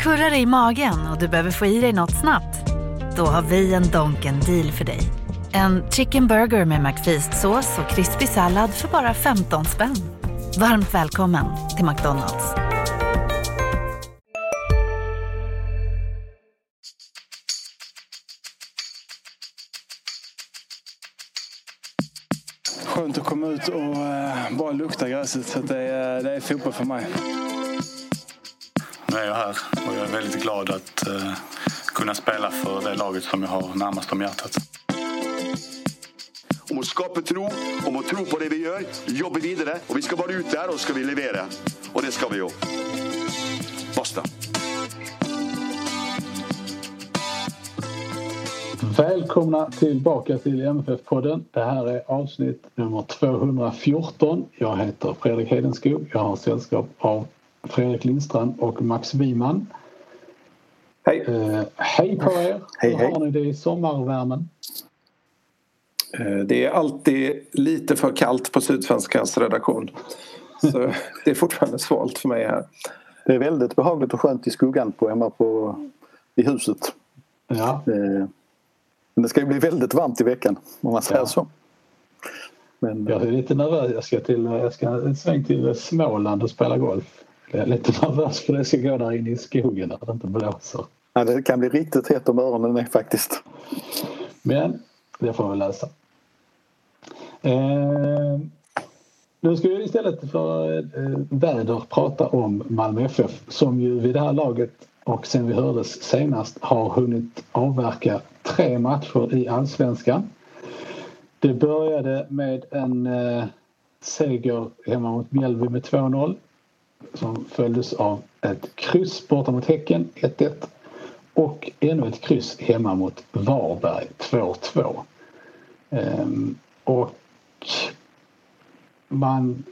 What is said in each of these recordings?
Kurrar i magen och du behöver få i dig något snabbt? Då har vi en Donken deal för dig. En chicken burger med McFeast-sås och krispig sallad för bara 15 spänn. Varmt välkommen till McDonalds. Skönt att komma ut och eh, bara lukta gräset. Så det, är, det är fotboll för mig. Nu är jag här och jag är väldigt glad att uh, kunna spela för det laget som jag har närmast om hjärtat. Om att skapa tro, om att tro på det vi gör, jobba vidare och vi ska vara ute där och ska vi leverera. Och det ska vi ju. Basta. Välkomna tillbaka till MFF-podden. Det här är avsnitt nummer 214. Jag heter Fredrik Hedenskog. Jag har sällskap av Fredrik Lindstrand och Max Wiman. Hej! Eh, hej på er! Hej, Hur hej. har ni det i sommarvärmen? Eh, Det är alltid lite för kallt på Sydsvenskans redaktion. Så det är fortfarande svalt för mig här. Det är väldigt behagligt och skönt i skuggan på, hemma på, i huset. Ja, Eh, Men det ska ju bli väldigt varmt i veckan om man säger Ja. så. Men jag är lite nervös. Jag ska, till, jag ska en sväng till Småland och spela golf. Jag är lite nervös för det ska gå där inne i skogen där det inte blåser. ja, det kan bli riktigt hett om öronen är faktiskt. Men det får vi läsa. Eh, nu ska vi istället för eh, väder prata om Malmö FF som ju vid det här laget och sen vi hördes senast har hunnit avverka tre matcher i allsvenskan. Det började med en eh, seger hemma mot Mjällby med 2-0 som följdes av ett kryss borta mot Häcken 1-1 och ännu ett kryss hemma mot Varberg 2-2. Ehm, och man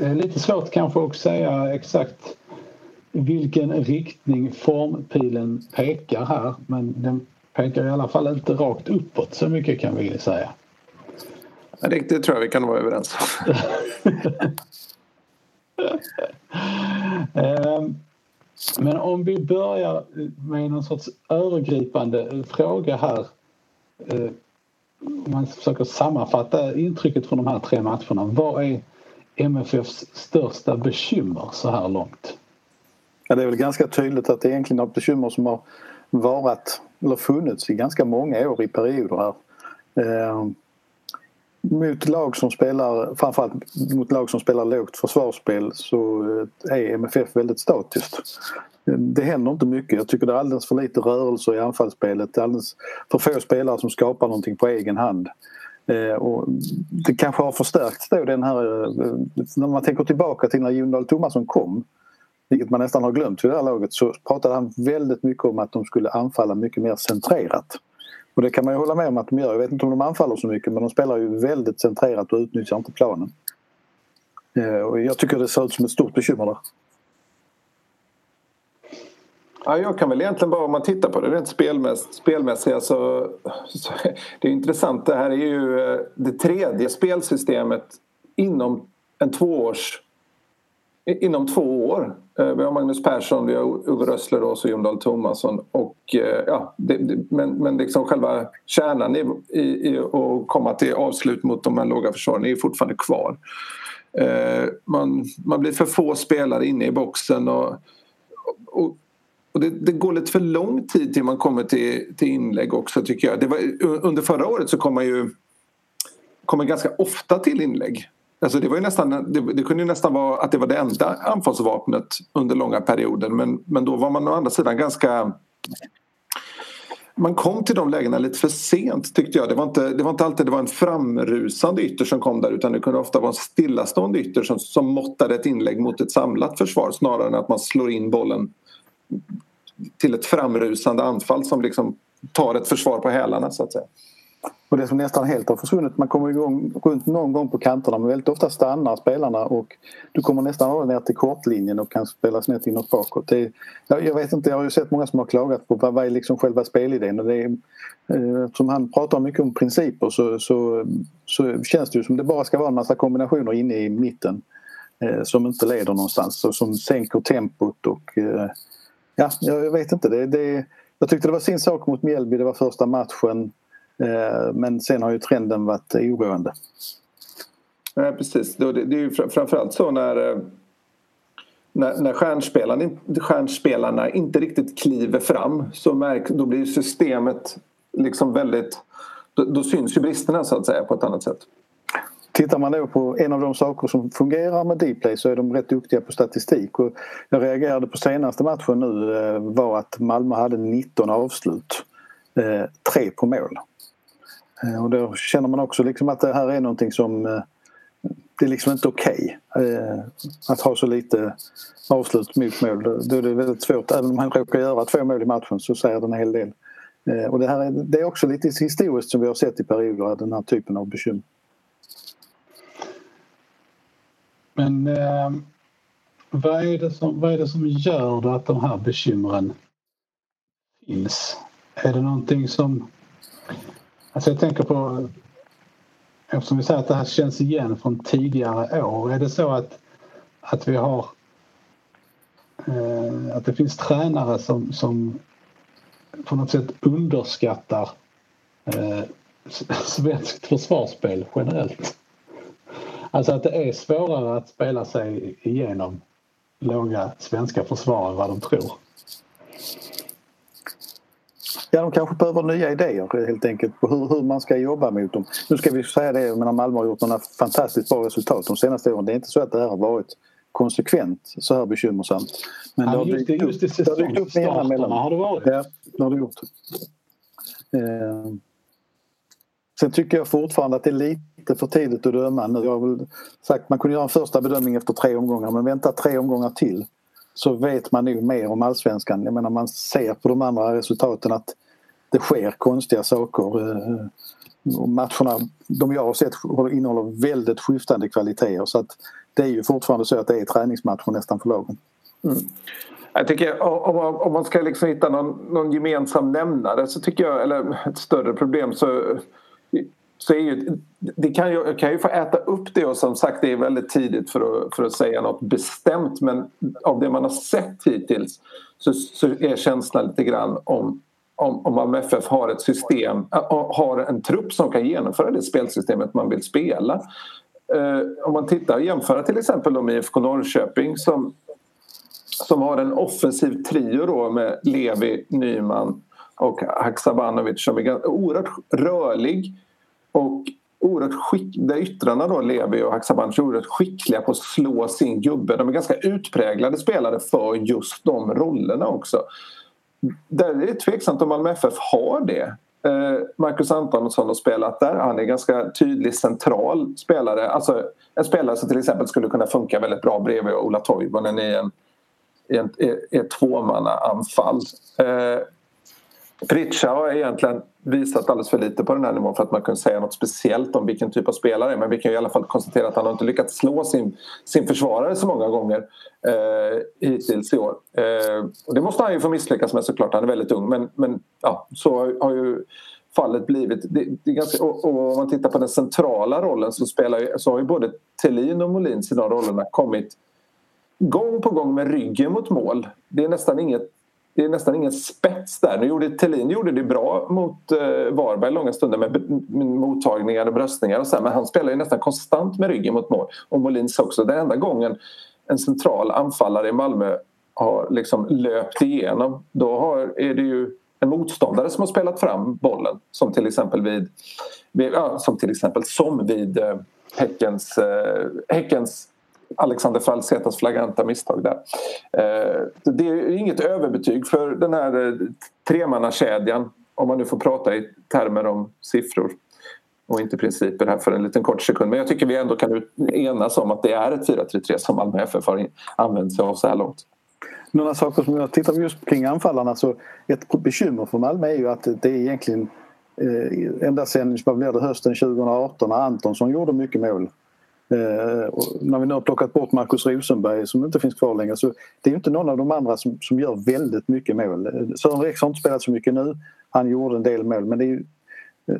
är lite svårt kanske att säga exakt vilken riktning formpilen pekar här men den pekar i alla fall inte rakt uppåt så mycket kan vi säga. Det, det tror jag vi kan vara överens om. Ehm, men om vi börjar med någon sorts övergripande fråga här. Eh, om man försöker sammanfatta intrycket från de här tre matcherna. Vad är MFFs största bekymmer så här långt? Ja, det är väl ganska tydligt att det är egentligen ett bekymmer som har varit eller funnits i ganska många år i perioder här. Ehm, mot lag som spelar, framförallt mot lag som spelar lågt försvarsspel så eh, är MFF väldigt statiskt. Det händer inte mycket. Jag tycker det är alldeles för lite rörelser i anfallsspelet. Det är alldeles för få spelare som skapar någonting på egen hand. Eh, och det kanske har förstärkts då den här... Eh, när man tänker tillbaka till när Jon Dahl Tomasson kom vilket man nästan har glömt vid det här laget, så pratade han väldigt mycket om att de skulle anfalla mycket mer centrerat. Och det kan man ju hålla med om att de gör. Jag vet inte om de anfaller så mycket men de spelar ju väldigt centrerat och utnyttjar inte planen. Eh, och jag tycker det ser ut som ett stort bekymmer där. Ja, jag kan väl egentligen bara om man tittar på det rent spelmäss, spelmässiga så, så det är intressant. Det här är ju eh, det tredje spelsystemet inom en tvåårs inom två år. Eh, vi har Magnus Persson, vi har Ove Rössler och Jon Dahl Tomasson. Och, eh, ja, det, det, men, men liksom själva kärnan i, i, i att komma till avslut mot de här låga försvaren är fortfarande kvar. Eh, Man, man blir för få spelare inne i boxen och, och, och det, det går lite för lång tid till man kommer till, till inlägg också tycker jag. Det var, under förra året så kom man ju kommer ganska ofta till inlägg. Alltså det, var ju nästan, det, det kunde ju nästan vara att det var det enda anfallsvapnet under långa perioder men, men då var man å andra sidan ganska man kom till de lägena lite för sent tyckte jag. Det var inte, det var inte alltid det var en framrusande ytter som kom där utan det kunde ofta vara en stillastående ytter som, som måttade ett inlägg mot ett samlat försvar snarare än att man slår in bollen till ett framrusande anfall som liksom tar ett försvar på hälarna så att säga. Och det som nästan helt har försvunnit, man kommer igång runt någon gång på kanterna men väldigt ofta stannar spelarna och du kommer nästan aldrig ner till kortlinjen och kan spela snett inåt bakåt. Det är, jag, vet inte, jag har ju sett många som har klagat på vad, vad är liksom själva spelidén och det är, eh, eftersom han pratar mycket om principer så, så, så känns det ju som det bara ska vara en massa kombinationer inne i mitten eh, som inte leder någonstans och som sänker tempot och eh, ja, jag vet inte. Det, det, jag tyckte det var sin sak mot Mjällby, det var första matchen. Eh, men sen har ju trenden varit oroande. Nej, precis. Det, är ju framförallt så när, eh, när, när stjärnspelarna, stjärnspelarna inte riktigt kliver fram så märk, då blir systemet liksom väldigt... Då, då syns ju bristerna så att säga på ett annat sätt. Tittar man då på en av de saker som fungerar med Dplay så är de rätt duktiga på statistik. Och jag reagerade på senaste matchen nu eh, var att Malmö hade 19 avslut. Tre på mål. Eh, och då känner man också liksom att det här är någonting som eh, det är liksom inte okej okay, att ha så lite avslut mot mål. Då är det väldigt svårt. Även om han råkar göra två mål i matchen så säger det en hel del. Och det, här är, det är också lite historiskt som vi har sett i perioder, den här typen av bekymmer. Men eh, vad, är det som, vad är det som gör då att de här bekymren finns? Är det någonting som... Alltså jag tänker på... Eftersom vi säger att det här känns igen från tidigare år. Är det så att, att vi har... Eh, att det finns tränare som, som på något sätt underskattar eh, svenskt försvarsspel generellt? Alltså att det är svårare att spela sig igenom låga svenska försvar än vad de tror. Ja, de kanske behöver nya idéer helt enkelt på hur, hur man ska jobba mot dem. Nu ska vi säga det, jag menar Malmö har gjort några fantastiskt bra resultat de senaste åren. Det är inte så att det här har varit konsekvent så här bekymmersamt. Men ja, just, det, just i säsongstarterna har det varit. Ja, det har det gjort. Eh. Sen tycker jag fortfarande att det är lite för tidigt att döma. Nu jag har sagt man kunde göra en första bedömning efter tre omgångar men vänta tre omgångar till så vet man nog mer om allsvenskan. Jag menar man ser på de andra resultaten att det sker konstiga saker. Eh, och matcherna, de jag har sett innehåller väldigt skiftande kvaliteter så att det är ju fortfarande så att det är träningsmatcher nästan för lagen. Mm. Jag tycker om man, om man ska liksom hitta någon, någon gemensam nämnare så tycker jag, eller ett större problem så så är ju, det kan ju, kan ju få äta upp det och som sagt det är väldigt tidigt för att, för att säga något bestämt men av det man har sett hittills så, så är känslan lite grann om om, om Malmö FF har ett system, har en trupp som kan genomföra det spelsystemet man vill spela. Eh, om man tittar och jämför till exempel med IFK Norrköping som, som har en offensiv trio då med Levi, Nyman och Haksabanovic som är oerhört rörlig och oerhört skick, där yttrarna då, Levi och Haksabanovic är oerhört skickliga på att slå sin gubbe. De är ganska utpräglade spelare för just de rollerna också. Där är det tveksamt om Malmö FF har det. Eh, Marcus Antonsson har spelat där. Han är en ganska tydlig central spelare. Alltså en spelare som till exempel skulle kunna funka väldigt bra bredvid Ola Toivonen i en, i en, i ett tvåmannaanfall. Eh, Pritcha har egentligen visat alldeles för lite på den här nivån för att man kunde säga något speciellt om vilken typ av spelare men vi kan i alla fall konstatera att han har inte lyckats slå sin, sin försvarare så många gånger eh, hittills i år. Eh, och det måste han ju få misslyckas med såklart, han är väldigt ung men, men ja, så har, har ju fallet blivit. Det, det är ganska, och, och, om man tittar på den centrala rollen så, spelar, så har ju både Thelin och Molins i de rollerna kommit gång på gång med ryggen mot mål. Det är nästan inget det är nästan ingen spets där. Nu gjorde Thelin gjorde det bra mot eh, Varberg långa stunder med, med mottagningar och bröstningar och så här, men han spelar ju nästan konstant med ryggen mot mål. Och Molins också. Den enda gången en central anfallare i Malmö har liksom löpt igenom då har, är det ju en motståndare som har spelat fram bollen som till exempel vid, vid ja, som till exempel som vid eh, Häckens, eh, Häckens Alexander Falsetas flagranta misstag där. Eh, det är inget överbetyg för den här eh, tremannakedjan om man nu får prata i termer om siffror och inte principer här för en liten kort sekund. Men jag tycker vi ändå kan enas om att det är ett 4-3-3 som Malmö FF har använt sig av så här långt. Några saker som jag tittar just kring anfallarna så ett bekymmer för Malmö är ju att det är egentligen eh, ända sedan vad det, hösten 2018 när Antonsson gjorde mycket mål Eh, när vi nu har plockat bort Markus Rosenberg som inte finns kvar längre så det är inte någon av de andra som, som gör väldigt mycket mål. Eh, Sören Rex har inte spelat så mycket nu. Han gjorde en del mål men det är ju... Eh,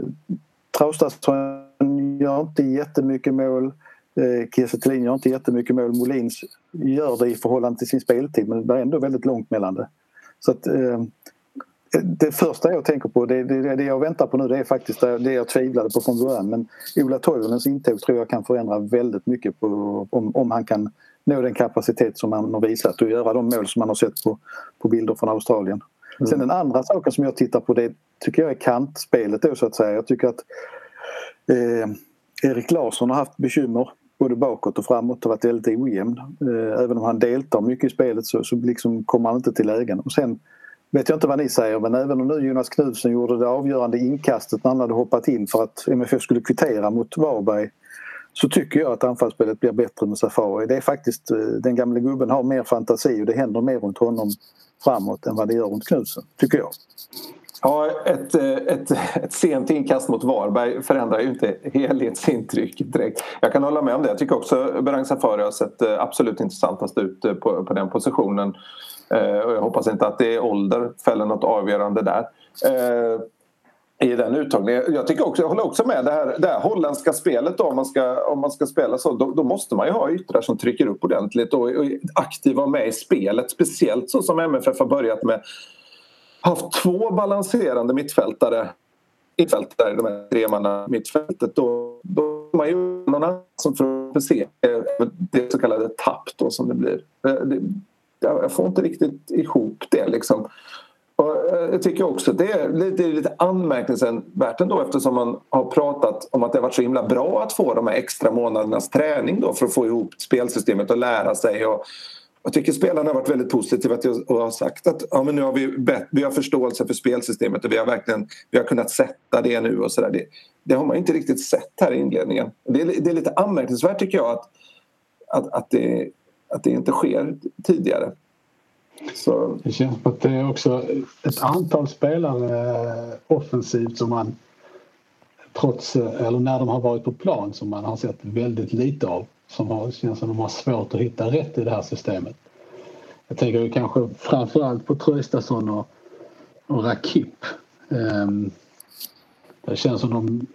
Traustason gör inte jättemycket mål. Eh, Kiese gör inte jättemycket mål. Molins gör det i förhållande till sin speltid men det är ändå väldigt långt mellan det. Så att, eh, det första jag tänker på, det, det, det jag väntar på nu det är faktiskt det jag tvivlade på från början. Men Ola Toivonens intåg tror jag kan förändra väldigt mycket på, om, om han kan nå den kapacitet som han har visat och göra de mål som man har sett på, på bilder från Australien. Mm. Sen den andra saken som jag tittar på det tycker jag är kantspelet då så att säga. Jag tycker att eh, Erik Larsson har haft bekymmer både bakåt och framåt och varit väldigt ojämn. Eh, även om han deltar mycket i spelet så, så liksom kommer han inte till lägen. Och sen vet jag inte vad ni säger men även om nu Jonas Knudsen gjorde det avgörande inkastet när han hade hoppat in för att MFF skulle kvittera mot Varberg så tycker jag att anfallsspelet blir bättre med Safari. Det är faktiskt, eh, den gamle gubben har mer fantasi och det händer mer runt honom framåt än vad det gör runt Knudsen, tycker jag. Ja, ett, eh, ett, ett sent inkast mot Varberg förändrar ju inte helhetsintrycket direkt. Jag kan hålla med om det. Jag tycker också Berang Safari har sett eh, absolut intressantast ut på, på den positionen. Eh, och jag hoppas inte att det är ålder fäller något avgörande där eh, i den uttagningen. Jag, tycker också, jag håller också med det här, det här holländska spelet. Då, om, man ska, om man ska spela så, då, då måste man ju ha yttrar som trycker upp ordentligt och, och aktiva med i spelet. Speciellt så som MFF har börjat med haft två balanserande mittfältare mittfältare i de här tremanna mittfältet då, då har man ju någon annan som får se det så kallade tapp då som det blir. Eh, det, jag får inte riktigt ihop det liksom. Och eh, jag tycker också det är lite, lite anmärkningsvärt ändå eftersom man har pratat om att det har varit så himla bra att få de här extra månadernas träning då för att få ihop spelsystemet och lära sig. Och jag tycker spelarna har varit väldigt positiva till har sagt att ja, men nu har vi, bett, vi har förståelse för spelsystemet och vi har verkligen vi har kunnat sätta det nu och sådär. Det, det har man inte riktigt sett här i inledningen. Det är, det är lite anmärkningsvärt tycker jag att, att, att, det, att det inte sker tidigare. Så. Det känns som att det är också ett antal spelare offensivt som man trots, eller när de har varit på plan som man har sett väldigt lite av. Som har, känns som de har svårt att hitta rätt i det här systemet. Jag tänker kanske framförallt på Traustason och, och Rakip. Um, det känns som de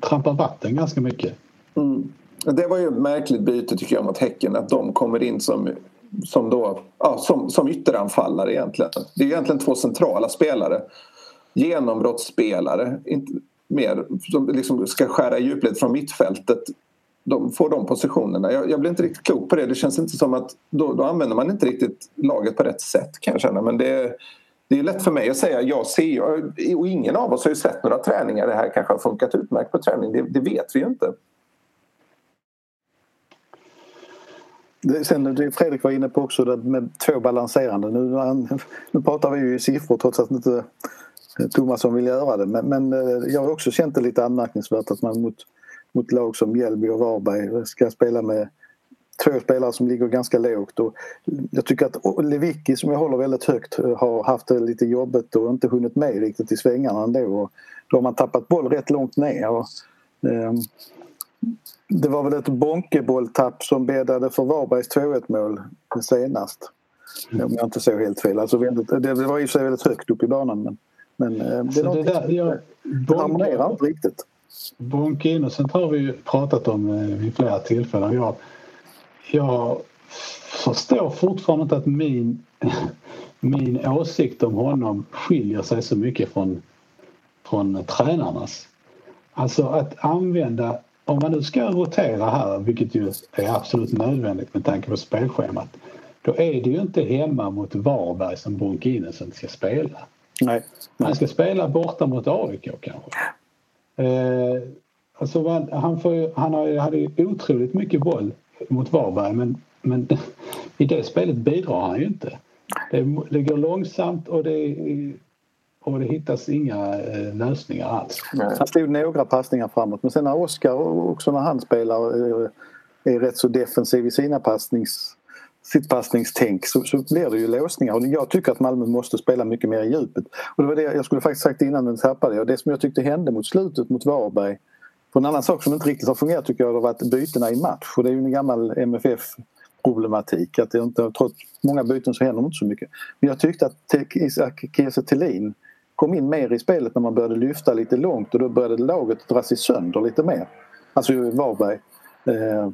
trampar vatten ganska mycket. Mm. Det var ju ett märkligt byte tycker jag mot Häcken att de kommer in som som, då, ja, som, som ytteranfallare egentligen. Det är egentligen två centrala spelare. Genombrottsspelare, inte mer, som liksom ska skära i djupled från mittfältet. De får de positionerna. Jag, jag blir inte riktigt klok på det. Det känns inte som att då, då använder man inte riktigt laget på rätt sätt kan jag känna. Men det, det är lätt för mig att säga. Jag ser och ingen av oss har ju sett några träningar. Det här kanske har funkat utmärkt på träning. Det, det vet vi ju inte. Sen det Fredrik var inne på också det med två balanserande. Nu, nu pratar vi ju i siffror trots att inte eh, Tomasson vill göra det. Men, men eh, jag har också känt det lite anmärkningsvärt att man mot, mot lag som Mjällby och Varberg eh, ska spela med två spelare som ligger ganska lågt. Och jag tycker att Lewicki som jag håller väldigt högt har haft det lite jobbigt och inte hunnit med riktigt i svängarna ändå. Och då har man tappat boll rätt långt ner. Och, eh, det var väl ett bonkebolltapp som bäddade för Varbergs 2-1 mål senast. Mm. Om jag inte såg helt fel. Alltså, det var i och för sig väldigt högt upp i banan men, men eh, det, är det, där, jag, det harmonerar inte riktigt. Bonkinocent har vi pratat om eh, vid flera tillfällen. Jag, jag förstår fortfarande inte att min, min åsikt om honom skiljer sig så mycket från, från tränarnas. Alltså att använda om man nu ska rotera här, vilket ju är absolut nödvändigt med tanke på spelschemat, då är det ju inte hemma mot Varberg som Bonkinesen ska spela. Nej. Han ska spela borta mot AIK kanske. Eh, alltså han, får, han har, hade ju otroligt mycket boll mot Varberg men, men i det spelet bidrar han ju inte. Det, det går långsamt och det och det hittas inga eh, lösningar alls. Han stod några passningar framåt men sen när Oskar också när han spelar eh, är rätt så defensiv i sina passnings, sitt passningstänk så, så blir det ju låsningar och jag tycker att Malmö måste spela mycket mer i djupet. Och det var det jag skulle faktiskt sagt innan den tappade och det som jag tyckte hände mot slutet mot Varberg för en annan sak som inte riktigt har fungerat tycker jag har varit bytena i match och det är ju en gammal MFF problematik att det inte, trots många byten så händer inte så mycket. Men jag tyckte att Kiese Thelin kom in mer i spelet när man började lyfta lite långt och då började laget dra sig sönder lite mer. Alltså Varberg. Eh,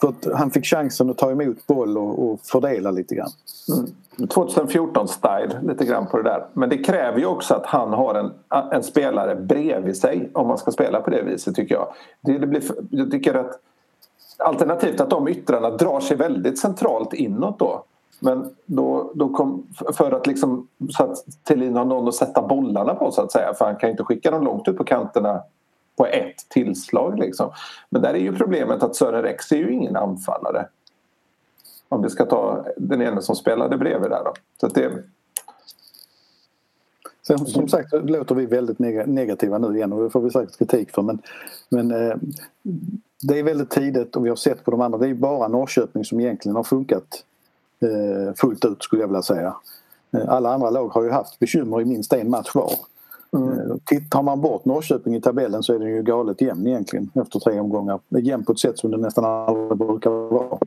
för att han fick chansen att ta emot boll och, och fördela lite grann. Mm. 2014-style lite grann på det där. Men det kräver ju också att han har en, en spelare bredvid sig om man ska spela på det viset tycker jag. Det, det blir, jag tycker att Alternativt att de yttrarna drar sig väldigt centralt inåt då. Men då, då kom, för att liksom så att Thelin har någon att sätta bollarna på så att säga för han kan inte skicka dem långt ut på kanterna på ett tillslag liksom. Men där är ju problemet att Sören Rex är ju ingen anfallare. Om vi ska ta den ena som spelade bredvid där då. Så det... Sen, som sagt låter vi väldigt negativa nu igen och det får vi säkert kritik för men, men eh, det är väldigt tidigt och vi har sett på de andra. Det är bara Norrköping som egentligen har funkat fullt ut skulle jag vilja säga. Eh, alla andra lag har ju haft bekymmer i minst en match var. Mm. Eh, tar man bort Norrköping i tabellen så är den ju galet jämn egentligen efter tre omgångar. Jämn på ett sätt som det nästan aldrig brukar vara.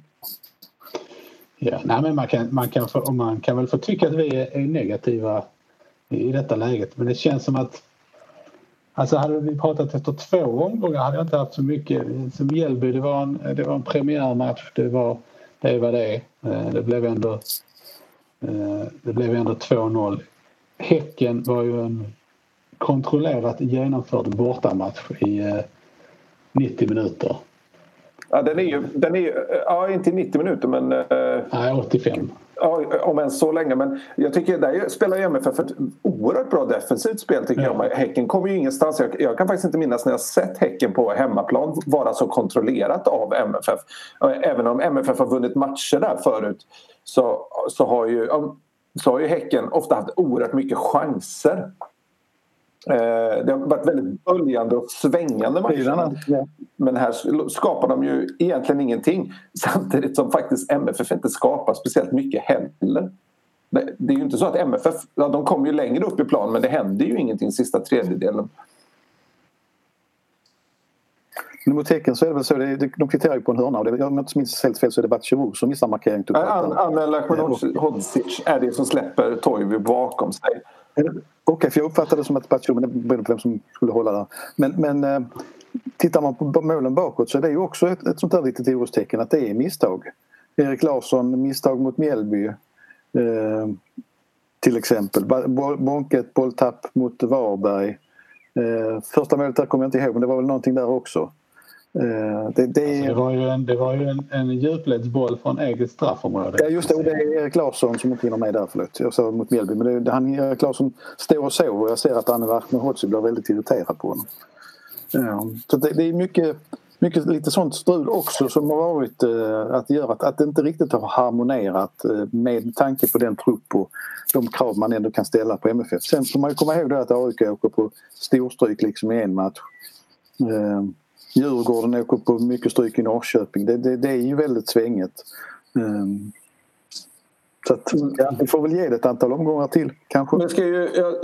Ja, nej, men man, kan, man, kan, man kan väl få tycka att vi är negativa i detta läget men det känns som att Alltså hade vi pratat efter två omgångar hade jag inte haft så mycket. Som Mjällby, det var en, det var en premiärmatch. Det var det. Var det. Eh, det blev ändå, eh, det blev ändå 2-0. Häcken var ju en kontrollerat genomförd bortamatch i 90 eh, minuter. Ja, den är ju, den är ju, ja inte i 90 minuter men... Nej, 85. Ja, om än så länge. Men jag tycker där spelar MFF ett oerhört bra defensivt spel tycker ja. jag. Häcken kommer ju ingenstans. Jag, jag, kan faktiskt inte minnas när jag sett Häcken på hemmaplan vara så kontrollerat av MFF. Även om MFF har vunnit matcher där förut så, så, har, ju, så har ju Häcken ofta haft oerhört mycket chanser. Eh, det har varit väldigt böljande och svängande matcher. Men här skapar de ju egentligen ingenting. Samtidigt som faktiskt MFF inte skapar speciellt mycket heller. Det är ju inte så att MFF, ja, de kommer ju längre upp i plan men det händer ju ingenting sista tredjedelen. Men mot Häcken så är det väl så, det, de kvitterar ju på en hörna och det, om jag inte minns helt fel så är det Batshevou som missar markering. Anna Lakmanodzic är det som släpper Toivo bakom sig. Okej, okay, för jag uppfattade det som att Batshevou, det på vem som skulle hålla där. Men, men eh, tittar man på målen bakåt så är det ju också ett, ett sånt där litet orostecken att det är misstag. Erik Larsson, misstag mot Mjällby. Eh, till exempel. Bonke ett bolltapp mot Varberg. Eh, första målet där kommer jag inte ihåg men det var väl någonting där också. Eh, det, det, alltså det, var ju en, det var ju en, en djupledsboll från eget straffområde. Ja just det, och det är Erik Larsson som inte hinner med där förlåt. Jag sa mot Mjällby men det, han, Erik Larsson står och sover och jag ser att Anne Ahmedhodzic blir väldigt irriterad på honom. Ja, så det, det, är mycket, mycket lite sånt strul också som har varit eh, att göra att, att det inte riktigt har harmonerat eh, med tanke på den trupp och de krav man ändå kan ställa på MFF. Sen får man ju komma ihåg att AIK åker på storstryk liksom i en match. Eh, Djurgården åker på mycket stryk i Norrköping. Det, det, det är ju väldigt svänget. Um, så att, ja, vi får väl ge det ett antal omgångar till kanske. Men ska ju, jag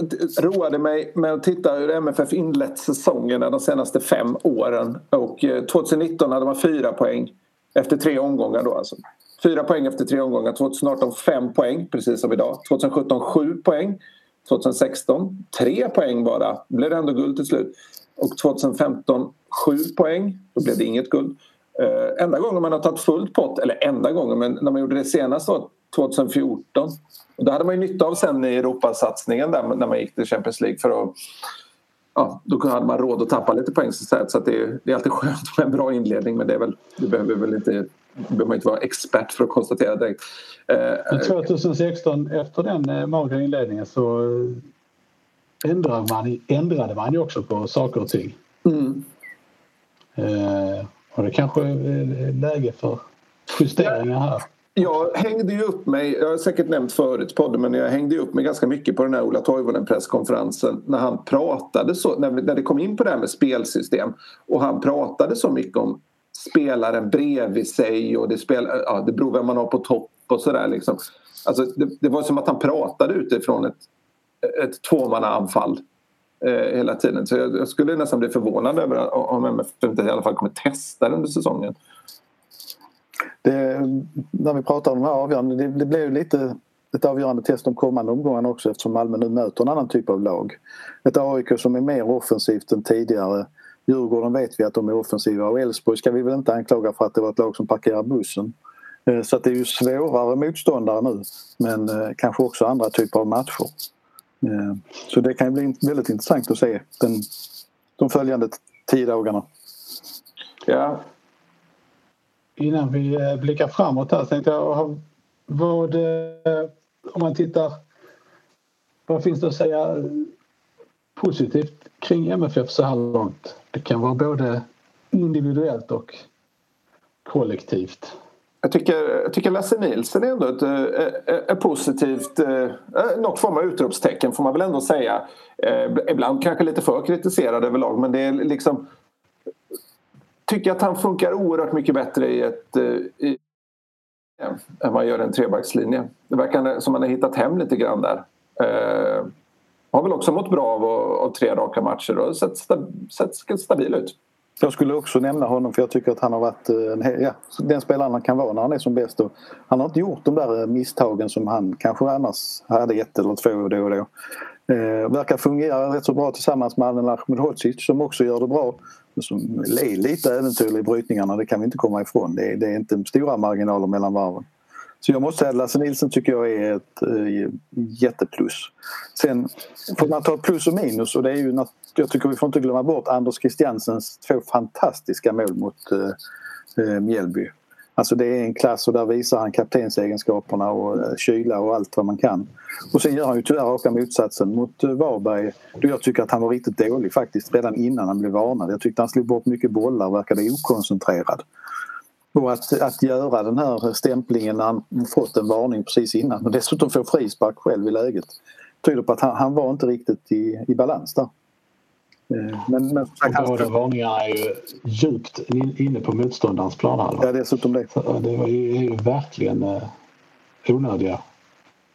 roade mig med att titta hur MFF inlett säsongerna de senaste fem åren. Och eh, 2019 hade man fyra poäng efter tre omgångar då alltså. Fyra poäng efter tre omgångar. 2018 fem poäng precis som idag. 2017 sju poäng. 2016 tre poäng bara. Blev det ändå guld till slut. Och 2015 7 poäng. Då blev det inget guld. Uh, enda gången man har tagit fullt pott, eller enda gången, men när man gjorde det senast var 2014. Och det hade man ju nytta av sen i Europasatsningen där när man gick till Champions League för att ja, då hade man råd att tappa lite poäng så, att, så att det, är, det är alltid skönt med en bra inledning men det, är väl, det behöver väl inte behöver man inte vara expert för att konstatera direkt. Uh, 2016 efter den eh, magra inledningen så ändrade man, ändrade man ju också på saker och ting. Mm. Eh, och det kanske är läge för justeringar här. Jag hängde ju upp mig, jag har säkert nämnt förut podden, men jag hängde upp mig ganska mycket på den här Ola Toivonen presskonferensen när han pratade så, när, när det kom in på det här med spelsystem och han pratade så mycket om spelaren bredvid sig och det, spel, ja, det beror vem man har på topp och sådär liksom. Alltså, det, det, var som att han pratade utifrån ett, ett tvåmannaanfall eh, hela tiden. Så jag, jag, skulle nästan bli förvånad över om MFF inte i alla fall kommer testa under säsongen. Det, när vi pratar om de här avgörande, det, det blev lite ett avgörande test de kommande omgångarna också eftersom Malmö nu möter en annan typ av lag. Ett AIK som är mer offensivt än tidigare Djurgården vet vi att de är offensiva och Elfsborg ska vi väl inte anklaga för att det var ett lag som parkerar bussen. Eh, så att det är ju svårare motståndare nu men eh, kanske också andra typer av matcher. Eh, så det kan ju bli väldigt intressant att se den, de följande tio dagarna. Ja. Innan vi blickar framåt här tänkte jag vad, om man tittar vad finns det att säga positivt kring MFF så här långt? Det kan vara både individuellt och kollektivt. Jag tycker, jag tycker Lasse Nielsen är ändå ett, ett, ett positivt, något form av utropstecken får man väl ändå säga. Ibland kanske lite för kritiserad överlag men det är liksom tycker att han funkar oerhört mycket bättre i ett i, än man gör en trebackslinje. Det verkar som man har hittat hem lite grann där. Eh, har väl också mått bra av, av tre raka matcher och sett, sett stabil ut. Jag skulle också nämna honom för jag tycker att han har varit eh, en, ja, den spelaren han kan vara när han är som bäst. Och han har inte gjort de där eh, misstagen som han kanske annars hade ett eller två då och då. Eh, verkar fungera rätt så bra tillsammans med Adnan Ahmedhodzic som också gör det bra. Som är lite äventyrlig i brytningarna, det kan vi inte komma ifrån. Det är, det är inte stora marginaler mellan varven. Så jag måste säga att Lasse Nilsson tycker jag är ett äh, jätteplus. Sen får man ta plus och minus och det är ju jag tycker vi får inte glömma bort Anders Christiansens två fantastiska mål mot äh, Mjällby. Alltså det är en klass och där visar han kaptensegenskaperna och kyla och allt vad man kan. Och sen gör han ju tyvärr raka motsatsen mot Varberg då jag tycker att han var riktigt dålig faktiskt redan innan han blev varnad. Jag tyckte han slog bort mycket bollar och verkade okoncentrerad. Och att, att göra den här stämplingen när han fått en varning precis innan och dessutom få frispark själv i läget tyder på att han, han var inte riktigt i, i balans där. Eh, men, men, båda varningarna är ju djupt inne på motståndarens planhalva. Ja, dessutom det. det var ju, är ju verkligen eh, onödiga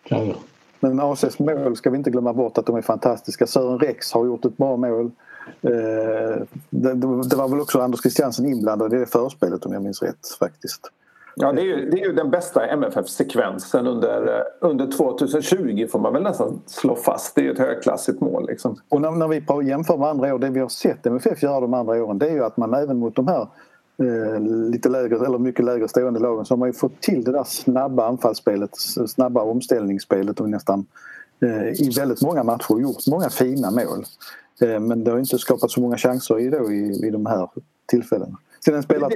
grejer. Men ACs mål ska vi inte glömma bort att de är fantastiska. Sören Rex har gjort ett bra mål. Eh, det, det, var väl också Anders Christiansen inblandad i det förspelet om jag minns rätt faktiskt. Ja, det är ju, det är ju den bästa MFF-sekvensen under, eh, under 2020 får man väl nästan slå fast. Det är ju ett högklassigt mål. Liksom. Och när, när vi jämför med andra år, det vi har sett MFF göra de andra åren det är ju att man även mot de här eh, lite lägre eller mycket lägre stående lagen så har man ju fått till det där snabba anfallsspelet, snabba omställningsspelet och nästan eh, i väldigt många matcher gjort många fina mål. Eh, men det har inte skapat så många chanser i, då, i, i de här tillfällena. Sen en spelare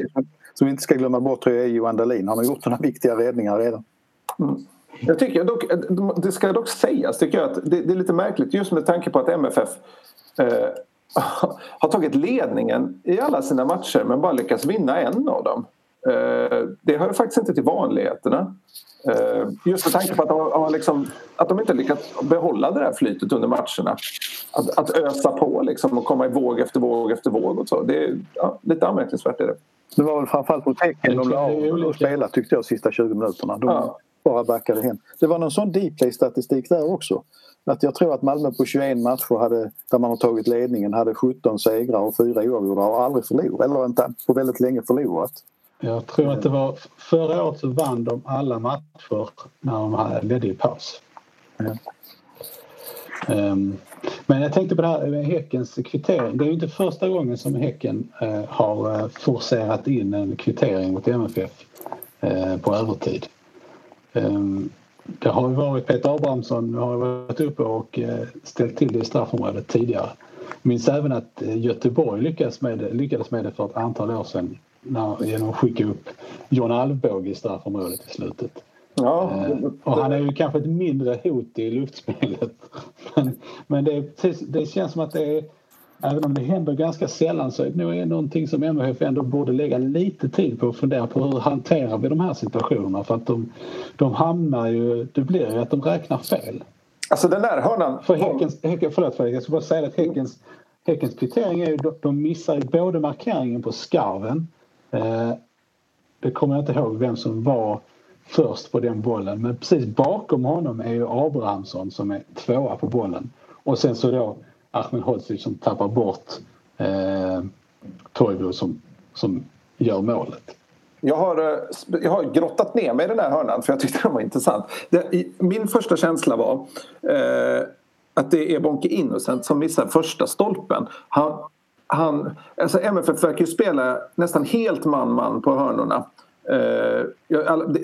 som vi inte ska glömma bort tror jag är Johan Dahlin. Han har gjort några viktiga räddningar redan. Mm. Jag tycker dock, det ska dock sägas tycker jag att det, det är lite märkligt just med tanke på att MFF eh, har tagit ledningen i alla sina matcher men bara lyckats vinna en av dem. Eh, det hör faktiskt inte till vanligheterna. Eh, just med tanke på att de, liksom, att de inte lyckats behålla det där flytet under matcherna. Att, att ösa på liksom och komma i våg efter våg efter våg och så. Det är ja, lite anmärkningsvärt. Är det. det var väl framförallt mot Häcken de la av spela tyckte jag sista 20 minuterna. De ja. bara backade hem. Det var någon sån deep statistik där också. Att jag tror att Malmö på 21 matcher hade, där man har tagit ledningen hade 17 segrar och 4 oavgjorda och aldrig förlorat. Eller inte på väldigt länge förlorat. Jag tror att det var förra året så vann de alla matcher när de ledde i paus. Um, men jag tänkte på det här med Häckens kvittering. Det är ju inte första gången som Häcken uh, har uh, forcerat in en kvittering mot MFF uh, på övertid. Um, det har ju varit Peter Abrahamsson har varit uppe och ställt till det i straffområdet tidigare. Jag minns även att Göteborg lyckades med, det, lyckades med det för ett antal år sedan när, genom att skicka upp John Alvbåge i straffområdet i slutet. Ja. Eh, och han är ju kanske ett mindre hot i luftspelet. Men, men det, det känns som att det är Även om det händer ganska sällan så är det nog någonting som MHF ändå borde lägga lite tid på att fundera på hur hanterar vi de här situationerna för att de, de hamnar ju, det blir ju att de räknar fel. Alltså den där hörnan... För häckens, häcken, förlåt Fredrik, jag ska bara säga att Häckens, häckens kvittering är ju de missar både markeringen på skarven Eh, det kommer jag inte ihåg vem som var först på den bollen men precis bakom honom är ju Abrahamsson som är tvåa på bollen. Och sen så då Ahmed Hodzic som tappar bort eh, Toivo som, som gör målet. Jag har, eh, jag har grottat ner mig i den här hörnan för jag tyckte den var intressant. Det, min första känsla var eh, att det är Bonke Innocent som missar första stolpen. Han, han, alltså MFF verkar ju spela nästan helt man-man på hörnorna. Eh,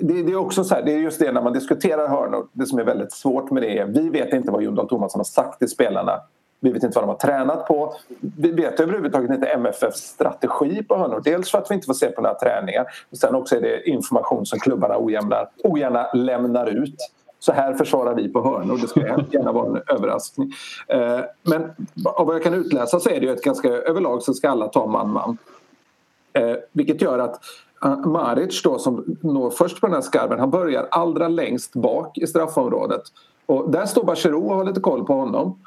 det, är också så här, det är just det när man diskuterar hörnor, det som är väldigt svårt med det är vi vet inte vad Jon Dahl Tomasson har sagt till spelarna. Vi vet inte vad de har tränat på. Vi vet överhuvudtaget inte MFFs strategi på hörnor. Dels för att vi inte får se på några träningar. Sen också är det information som klubbarna ogärna, ogärna lämnar ut. Så här försvarar vi på hörnor. Det skulle gärna vara en överraskning. Eh, men av vad jag kan utläsa så är det ju ett ganska överlag så ska alla ta man-man. Eh, vilket gör att eh, Maric då som når först på den här skarven han börjar allra längst bak i straffområdet. Och där står Bachirou och har lite koll på honom.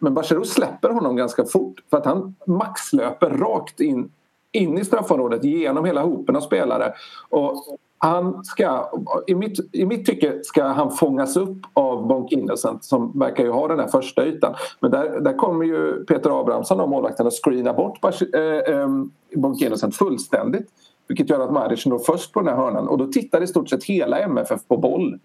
Men Bachirou släpper honom ganska fort för att han maxlöper rakt in, in i straffområdet genom hela hopen av spelare. Och han ska, i mitt, I mitt tycke ska han fångas upp av Bonk Innocent som verkar ju ha den här första ytan. Men där, där kommer ju Peter Abrahamsson, målvakten, att screena bort äh, äh, Bonk Innocent fullständigt. Vilket gör att Maric når först på den här hörnan och då tittar i stort sett hela MFF på boll.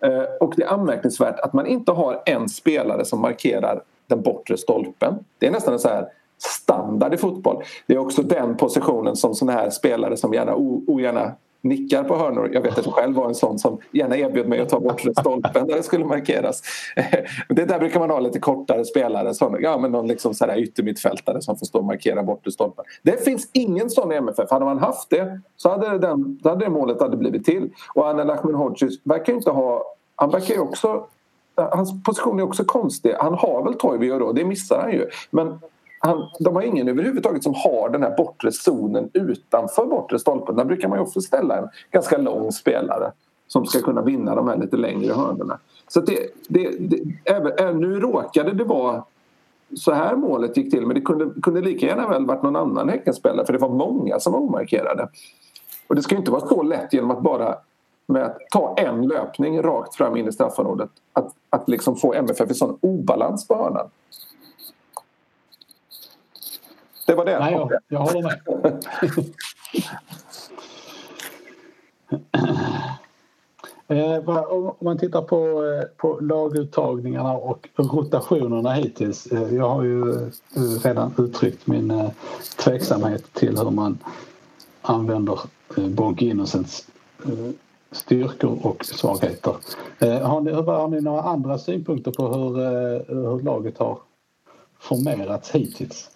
Äh, och det är anmärkningsvärt att man inte har en spelare som markerar den bortre stolpen. Det är nästan en så här standard i fotboll. Det är också den positionen som såna här spelare som gärna ogärna nickar på hörnor. Jag vet att jag själv var en sån som gärna erbjöd mig att ta bort stolpen där det skulle markeras. Det där brukar man ha lite kortare spelare, sån, ja, men någon liksom så här yttermittfältare som får stå och markera bort stolpen. Det finns ingen sån i MFF. Hade man haft det så hade, den, hade det målet hade blivit till. Och Anel Ahmedhodzic verkar inte ha... Han verkar ju också Hans position är också konstig. Han har väl Toivio då, det missar han ju. Men han, de har ingen överhuvudtaget som har den här bortre zonen utanför bortre stolpen. Där brukar man ju också ställa en ganska lång spelare som ska kunna vinna de här lite längre hörnorna. Så det, det, det, även, nu råkade det vara så här målet gick till men det kunde, kunde lika gärna väl varit någon annan Häckenspelare för det var många som var omarkerade. Och det ska ju inte vara så lätt genom att bara med att ta en löpning rakt fram in i straffområdet att, att liksom få MFF i sån obalans på hörnan. Det var det. Nej, jag, jag håller med. Eh, om man tittar på, eh, på laguttagningarna och rotationerna hittills. Eh, jag har ju redan uttryckt min tveksamhet till hur man använder Bonk Innocents styrkor och svagheter. Har ni, har ni några andra synpunkter på hur, hur laget har formerats hittills?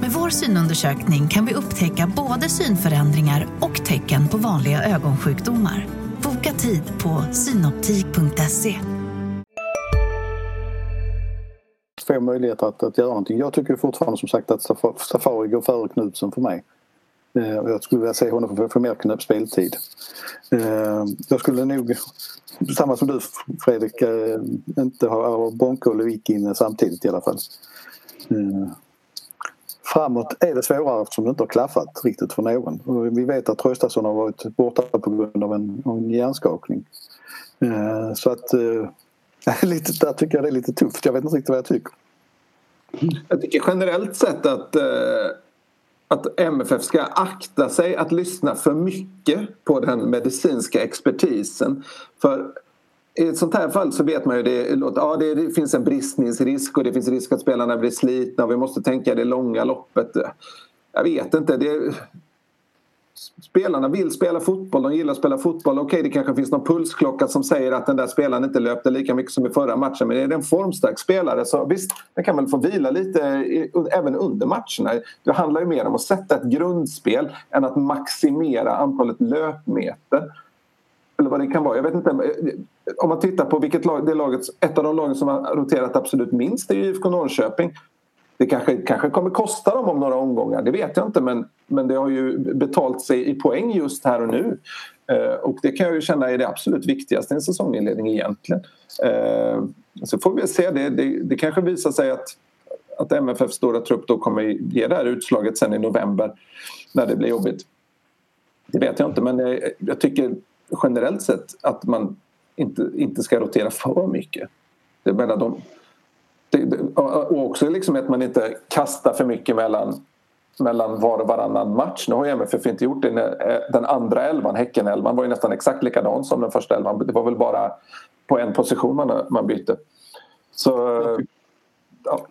Med vår synundersökning kan vi upptäcka både synförändringar och tecken på vanliga ögonsjukdomar. Boka tid på synoptik.se. Få möjligheter att, att göra någonting. Jag tycker fortfarande som sagt att Safari går före Knutsen för mig. Eh, jag skulle vilja se honom få, få mer speltid. Eh, jag skulle nog, samma som du Fredrik, eh, inte ha Bonko och Lewicki inne samtidigt i alla fall framåt är det svårare eftersom det inte har klaffat riktigt för någon. Och vi vet att Traustason har varit borta på grund av en, en hjärnskakning. Eh, så att eh, lite, där tycker jag det är lite tufft. Jag vet inte riktigt vad jag tycker. Jag tycker generellt sett att, eh, att MFF ska akta sig att lyssna för mycket på den medicinska expertisen. För i ett sånt här fall så vet man ju det, ja, det finns en bristningsrisk och det finns risk att spelarna blir slitna och vi måste tänka det långa loppet. Jag vet inte. Det, spelarna vill spela fotboll, de gillar att spela fotboll. Okej, okay, det kanske finns någon pulsklocka som säger att den där spelaren inte löpte lika mycket som i förra matchen. Men är det en formstark spelare så visst, den kan väl få vila lite även under matcherna. Det handlar ju mer om att sätta ett grundspel än att maximera antalet löpmeter eller vad det kan vara. Jag vet inte. Om man tittar på vilket lag, det laget, ett av de lagen som har roterat absolut minst det är IFK Norrköping. Det kanske, kanske kommer kosta dem om några omgångar, det vet jag inte men, men det har ju betalt sig i poäng just här och nu. Eh, och det kan jag ju känna är det absolut viktigaste i en säsonginledning egentligen. Eh, så får vi se, det, det, det kanske visar sig att att MFFs stora trupp då kommer ge det här utslaget sen i november när det blir jobbigt. Det vet jag inte men jag, jag tycker generellt sett att man inte, inte ska rotera för mycket. Det menar de, det, och också liksom att man inte kastar för mycket mellan, mellan var och varannan match. Nu har ju MFF inte gjort det. Den andra elvan, Häcken-elvan, var ju nästan exakt likadan som den första elvan. Det var väl bara på en position man, man bytte. Så, ja.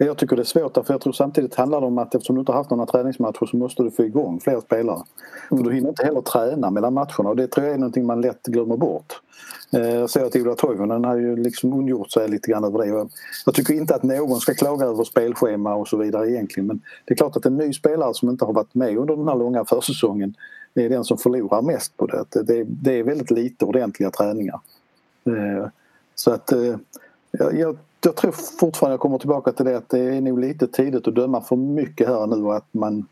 Jag tycker det är svårt för jag tror samtidigt handlar det om att eftersom du inte har haft några träningsmatcher så måste du få igång fler spelare. Mm. För du hinner inte heller träna mellan matcherna och det tror jag är någonting man lätt glömmer bort. Eh, jag ser att Ola Toivonen har ju liksom ondgjort sig lite grann över det. Jag tycker inte att någon ska klaga över spelschema och så vidare egentligen men det är klart att en ny spelare som inte har varit med under den här långa försäsongen det är den som förlorar mest på det. Det, det är väldigt lite ordentliga träningar. Eh, så att eh, jag, jag tror fortfarande jag kommer tillbaka till det att det är nog lite tidigt att döma för mycket här nu att man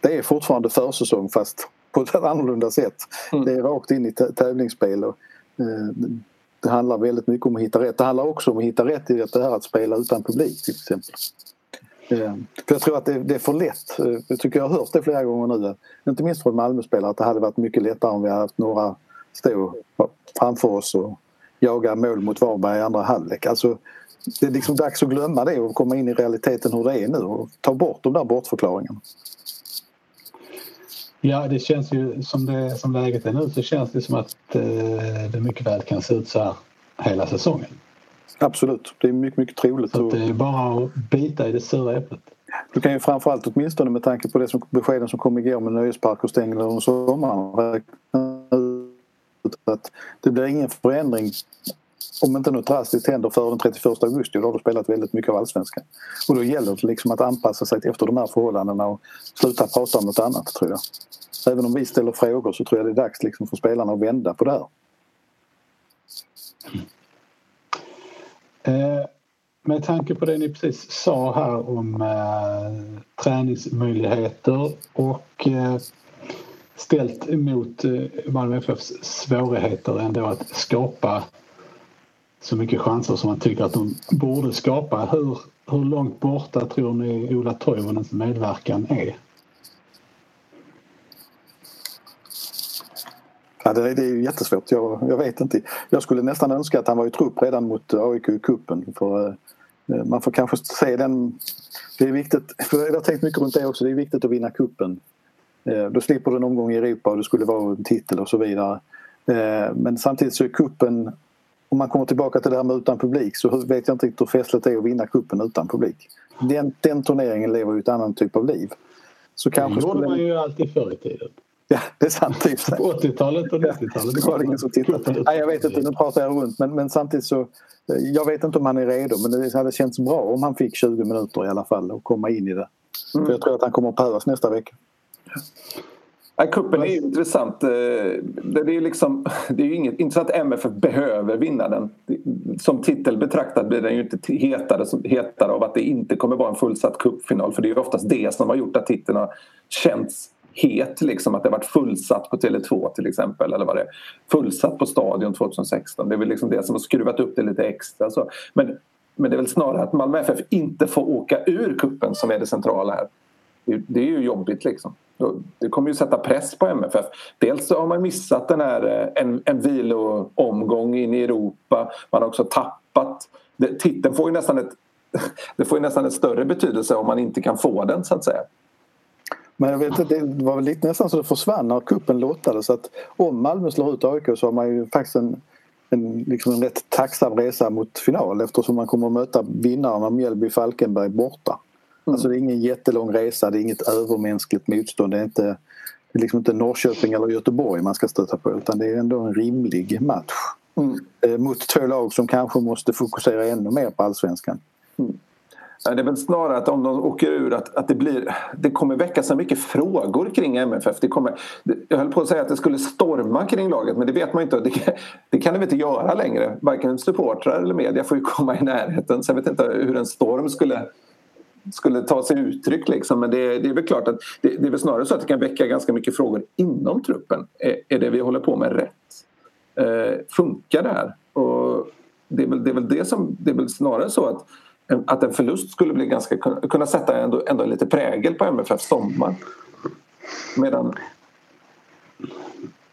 det är fortfarande försäsong fast på ett annorlunda sätt. Mm. Det är rakt in i tävlingsspel. Och, eh, det handlar väldigt mycket om att hitta rätt. Det handlar också om att hitta rätt i det här att spela utan publik till exempel. Eh, för jag tror att det, det, är för lätt. Eh, jag tycker jag har hört det flera gånger nu. Inte minst från Malmöspelare att det hade varit mycket lättare om vi hade haft några stå framför oss och jaga mål mot Varberg i andra halvlek. Alltså, det är liksom dags att glömma det och komma in i realiteten hur det är nu och ta bort de där bortförklaringarna. Ja, det känns ju som, det, som läget är nu så känns det som att eh, det mycket väl kan se ut så här hela säsongen. Absolut, det är mycket, mycket troligt. Så det är bara att bita i det sura äpplet. Du kan ju framförallt åtminstone med tanke på det som, beskeden som kom igår med nöjespark och stängda under sommaren att det blir ingen förändring om inte något drastiskt händer före den 31 augusti då har du spelat väldigt mycket av allsvenskan. Och då gäller det liksom att anpassa sig efter de här förhållandena och sluta prata om något annat tror jag. Även om vi ställer frågor så tror jag det är dags liksom för spelarna att vända på det här. Eh, med tanke på det ni precis sa här om eh, träningsmöjligheter och eh, ställt emot eh, Malmö FFs svårigheter ändå att skapa så mycket chanser som man tycker att de borde skapa. Hur, hur långt borta tror ni Ola Toivonens medverkan är? Ja, det, det är ju jättesvårt. Jag, jag, vet inte. Jag skulle nästan önska att han var i trupp redan mot AIK i cupen. För, eh, man får kanske se den... Det är viktigt, för jag har tänkt mycket runt det också, det är viktigt att vinna kuppen. Eh, då slipper du en omgång i Europa och det skulle vara en titel och så vidare. Eh, men samtidigt så är kuppen om man kommer tillbaka till det här med utan publik så vet jag inte riktigt hur festligt det är att vinna kuppen utan publik. Den, den turneringen lever ju ett annat typ av liv. Så kanske det gjorde man ju alltid förr i tiden. Ja, det är sant. På 80-talet och 90-talet. Det var ingen som tittade. Nej, jag vet inte, nu pratar jag runt. Men, men samtidigt så... Eh, jag vet inte om han är redo men det hade känts bra om han fick 20 minuter i alla fall och komma in i det. Mm. För jag tror att han kommer att behövas nästa vecka. Ja, kuppen är ju intressant. Eh, det är liksom, det är ju inget, inte så att MFF behöver vinna den. Som titel betraktad blir den ju inte hetare, hetare av att det inte kommer vara en fullsatt cupfinal. För det är ju oftast det som har gjort att titeln har känts het. Liksom, att det har varit fullsatt på Tele2 till exempel. Eller vad det är. Fullsatt på Stadion 2016. Det är väl liksom det som har skruvat upp det lite extra. Så. Men, men det är väl snarare att Malmö FF inte får åka ur kuppen som är det centrala här. Det är ju jobbigt liksom. Det kommer ju sätta press på MFF. Dels så har man missat den här, eh, en, en viloomgång in i Europa. Man har också tappat... titeln får ju nästan ett, det får ju nästan en större betydelse om man inte kan få den så att säga. Men jag vet det var väl lite nästan så det försvann när kuppen lottades. Så att om Malmö slår ut AIK så har man ju faktiskt en, en, liksom en rätt tacksam resa mot final eftersom man kommer att möta vinnarna Mjällby-Falkenberg borta. Alltså det är ingen jättelång resa, det är inget övermänskligt motstånd. Det är inte, det är liksom inte Norrköping eller Göteborg man ska stöta på utan det är ändå en rimlig match. Mm. Eh, mot två lag som kanske måste fokusera ännu mer på allsvenskan. Mm. Det är väl snarare att om de åker ur att, att det, blir, det kommer väcka så mycket frågor kring MFF. Det kommer, jag höll på att säga att det skulle storma kring laget men det vet man inte. Det, det kan det väl inte göra längre. Varken supportrar eller media får ju komma i närheten. Så jag vet inte hur en storm skulle skulle ta sig uttryck. Liksom. Men det, det, är väl klart att det, det, är väl snarare så att det kan väcka ganska mycket frågor inom truppen. Är, är det vi håller på med rätt? Eh, funkar det här? Och det är, väl, det är väl det som det är väl snarare så att att en förlust skulle bli ganska, kunna sätta ändå, ändå lite prägel på MFF sommar. Medan...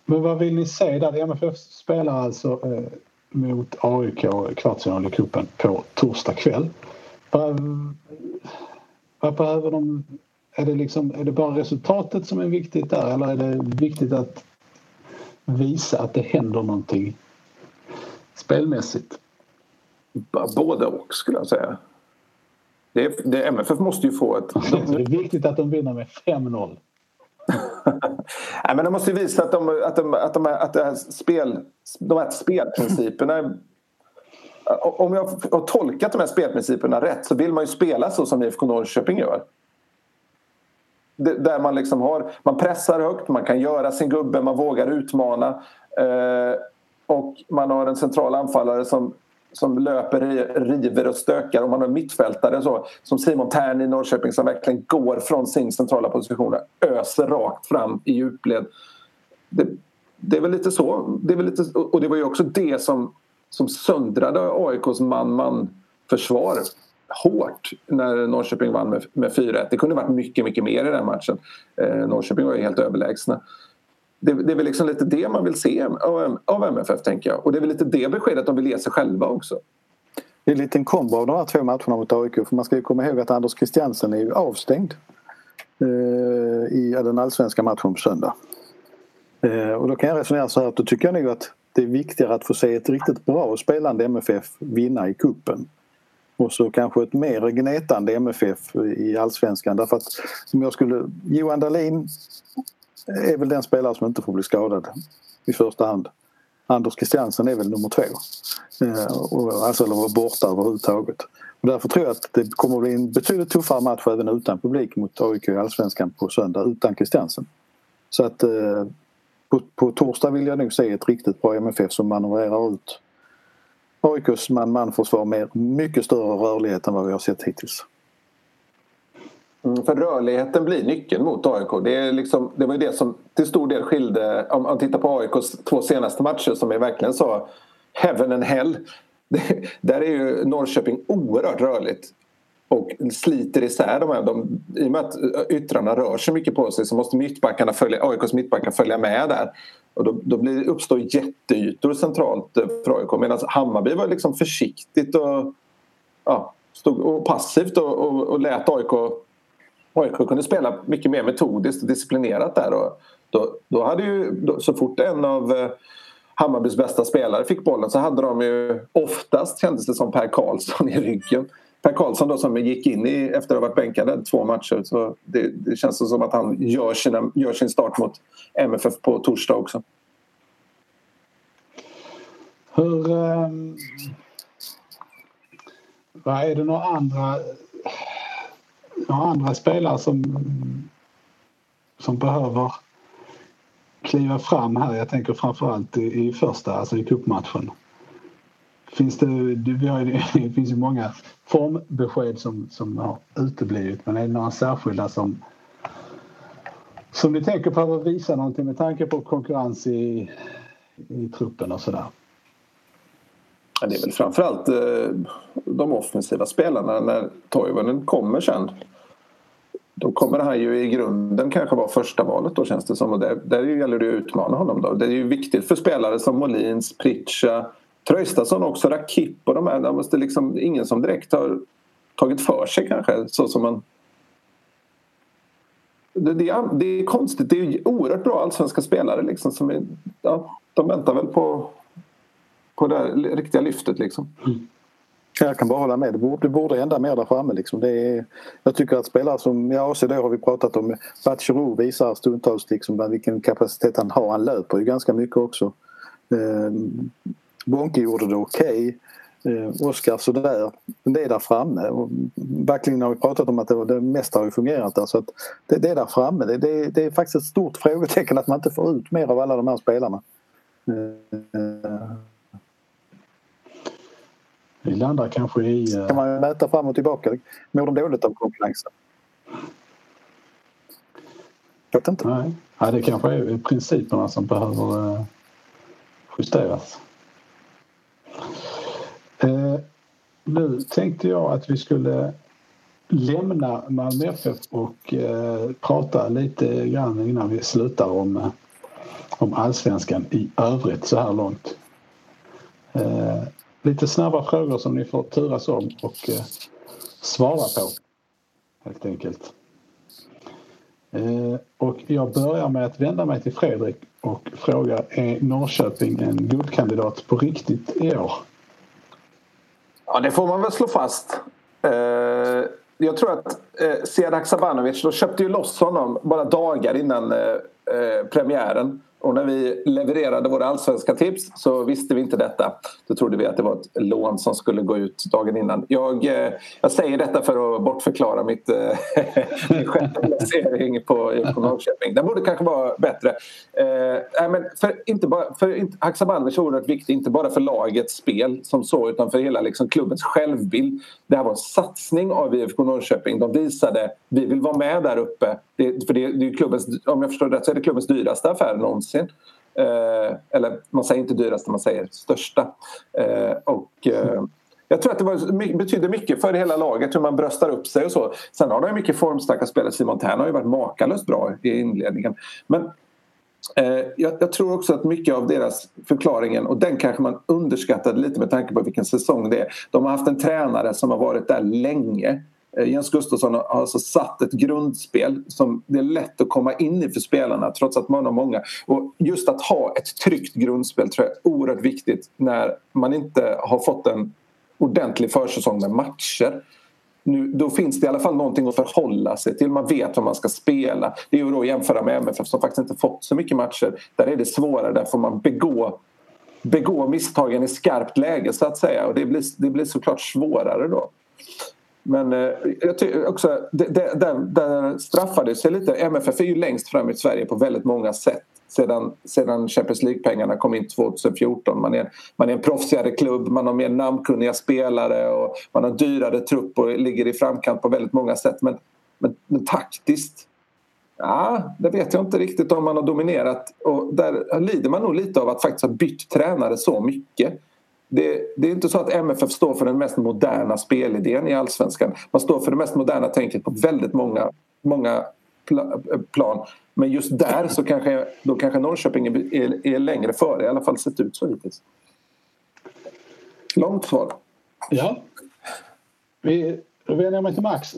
Men vad vill ni se där? MFF spelar alltså eh, mot AIK kvartsfinal i cupen på torsdag kväll. Behöver de? Är det, liksom, är det bara resultatet som är viktigt där eller är det viktigt att visa att det händer någonting spelmässigt? Både och skulle jag säga. Det, det, MFF måste ju få ett... Det är viktigt att de vinner med 5-0. Nej, men de måste ju visa att de, att de, att de, att det här spel, de här spelprinciperna om jag har tolkat de här spelprinciperna rätt så vill man ju spela så som IFK Norrköping gör. Där man liksom har, man pressar högt, man kan göra sin gubbe, man vågar utmana. Eh, och man har en central anfallare som som löper, river och stökar och man har mittfältare så, som Simon Tern i Norrköping som verkligen går från sin centrala position och öser rakt fram i djupled. Det, det är väl lite så. Det är väl lite, och det var ju också det som, som söndrade AIKs man-man försvar hårt när Norrköping vann med, med 4-1. Det kunde varit mycket, mycket mer i den matchen. Eh, Norrköping var ju helt överlägsna det, det, är väl liksom lite det man vill se av, av MFF tänker jag. Och det är väl lite det beskedet de vill ge sig själva också. Det är en liten kombo av de här två matcherna mot AIK. För man ska ju komma ihåg att Anders Christiansen är ju avstängd eh, i den allsvenska matchen på söndag. Eh, och då kan jag resonera så här att då tycker jag nog att det är viktigare att få se ett riktigt bra spelande MFF vinna i kuppen och så kanske ett mer gnetande MFF i allsvenskan. Därför att som jag skulle... Johan Dahlin är väl den spelare som inte får bli skadad i första hand. Anders Christiansen är väl nummer två. Eh, alltså eller vara borta överhuvudtaget. Och därför tror jag att det kommer att bli en betydligt tuffare match även utan publik mot AIK i Allsvenskan på söndag utan Christiansen. Så att eh, på, på torsdag vill jag nog se ett riktigt bra MFF som manövrerar ut AIKs man-man försvar med mycket större rörlighet än vad vi har sett hittills. Mm, för rörligheten blir nyckeln mot AIK. Det, är liksom, det var ju det som till stor del skilde, om man tittar på AIKs två senaste matcher som är verkligen så heaven and hell. Det, där är ju Norrköping oerhört rörligt och sliter isär de här. De, I och med att eh, yttrarna rör sig mycket på sig så måste mittbackarna följa, AIKs mittbackar följa med där. Och då, då blir uppstår jätteytor centralt eh, för AIK medan Hammarby var liksom försiktigt och, ja, stod, och passivt och, och, och lät AIK AIK kunde spela mycket mer metodiskt och disciplinerat där. Och då, då hade ju, då, så fort en av eh, Hammarbys bästa spelare fick bollen så hade de ju oftast kändes det som Per Karlsson i ryggen. Per Karlsson då som gick in i, efter att ha varit bänkad två matcher. Så det, det känns som att han gör, sina, gör sin start mot MFF på torsdag också. Hur... Um, vad är det några andra några andra spelare som, som behöver kliva fram här. Jag tänker framförallt i, i första, alltså i cupmatchen. Finns det, vi har, det finns ju många formbesked som, som har uteblivit men är det några särskilda som som ni tänker på att visa någonting med tanke på konkurrens i, i truppen och sådär? Ja, det är väl framförallt eh, de offensiva spelarna när Toivonen kommer sen. Då kommer han ju i grunden kanske vara första valet då känns det som. Och där, där gäller det att utmana honom då. Det är ju viktigt för spelare som Molins, Pritcha, Traustason också, Rakip och de här. Där måste liksom, ingen som direkt har tagit för sig kanske så som man det, det, är, det är konstigt. Det är oerhört bra allsvenska spelare liksom som är, ja, de väntar väl på, på det riktiga lyftet liksom. Mm. Jag kan bara hålla med. Det borde, det borde hända mer där framme. Liksom. Det är, jag tycker att spelare som, ja AC då har vi pratat om. Batcherou visar stundtals liksom vilken kapacitet han har. Han löper ju ganska mycket också. Ehm, Eh, Bonke gjorde det okej. Okay. Eh, Oskar sådär. Men det är där framme. Och backlinjen har vi pratat om att det, det mesta har fungerat där. Så att det, det är där framme. Det, det, det, är faktiskt ett stort frågetecken att man inte får ut mer av alla de här spelarna. Eh, vi landar kanske i... Uh... Kan man mäta fram och tillbaka? Mår de dåligt av konkurrensen? Jag vet inte. Nej. Ja, det kanske är principerna som behöver justeras. Eh, nu tänkte jag att vi skulle lämna Malmö FF och eh, prata lite grann innan vi slutar om, eh, om allsvenskan i övrigt så här långt. Eh, lite snabba frågor som ni får turas om och eh, svara på helt enkelt. Eh, och jag börjar med att vända mig till Fredrik och fråga är Norrköping en guldkandidat på riktigt i år? Ja, det får man väl slå fast. Eh, jag tror att eh, Sead Sabanovic, de köpte ju loss honom bara dagar innan premiären. Och när vi levererade våra allsvenska tips så visste vi inte detta. Då trodde vi att det var ett lån som skulle gå ut dagen innan. Jag, eh, jag säger detta för att bortförklara mitt, eh, min sjätte placering på, IFK Norrköping. Den borde kanske vara bättre. Eh, men för, inte bara, för Haksabanovic är oerhört viktig, inte bara för lagets spel som så utan för hela liksom, klubbens självbild. Det här var en satsning av IFK Norrköping. De visade vi vill vara med där uppe. Det, för det, det är klubbens, om jag förstår rätt så är det klubbens dyraste affär någonsin någonsin. Eh, eller man säger inte dyraste, man säger största. Eh, och, eh, jag tror att det var, mycket för hela laget hur man bröstar upp sig och så. Sen har de mycket formstarka spelare. Simon Tern har ju varit makalöst bra i inledningen. Men eh, jag, jag, tror också att mycket av deras förklaringen och den kanske man underskattade lite med tanke på vilken säsong det är. De har haft en tränare som har varit där länge Eh, Jens Gustafsson har alltså satt ett grundspel som det är lätt att komma in i för spelarna trots att man har många. Och just att ha ett tryggt grundspel tror jag är oerhört viktigt när man inte har fått en ordentlig försäsong med matcher. Nu, då finns det i alla fall någonting att förhålla sig till. Man vet vad man ska spela. Det är ju då att jämföra med MFF som faktiskt inte fått så mycket matcher. Där är det svårare. Där får man begå, begå misstagen i skarpt läge så att säga. Och det blir, det blir såklart svårare då. Men eh, jag tycker också, det, det, där, där straffade sig lite. MFF är ju längst fram i Sverige på väldigt många sätt sedan, sedan Champions League-pengarna kom in 2014. Man är, man är en proffsigare klubb, man har mer namnkunniga spelare och man har dyrare trupp och ligger i framkant på väldigt många sätt. Men, men, men taktiskt, ja, det vet jag inte riktigt om man har dominerat. Och där lider man nog lite av att faktiskt ha bytt tränare så mycket det, det, är inte så att MFF står för den mest moderna spelidén i allsvenskan. Man står för det mest moderna tänket på väldigt många, många plan. Men just där så kanske, då kanske Norrköping är, är längre före, i alla fall sett ut så hittills. Långt svar. Ja. Vi vänder mig till Max.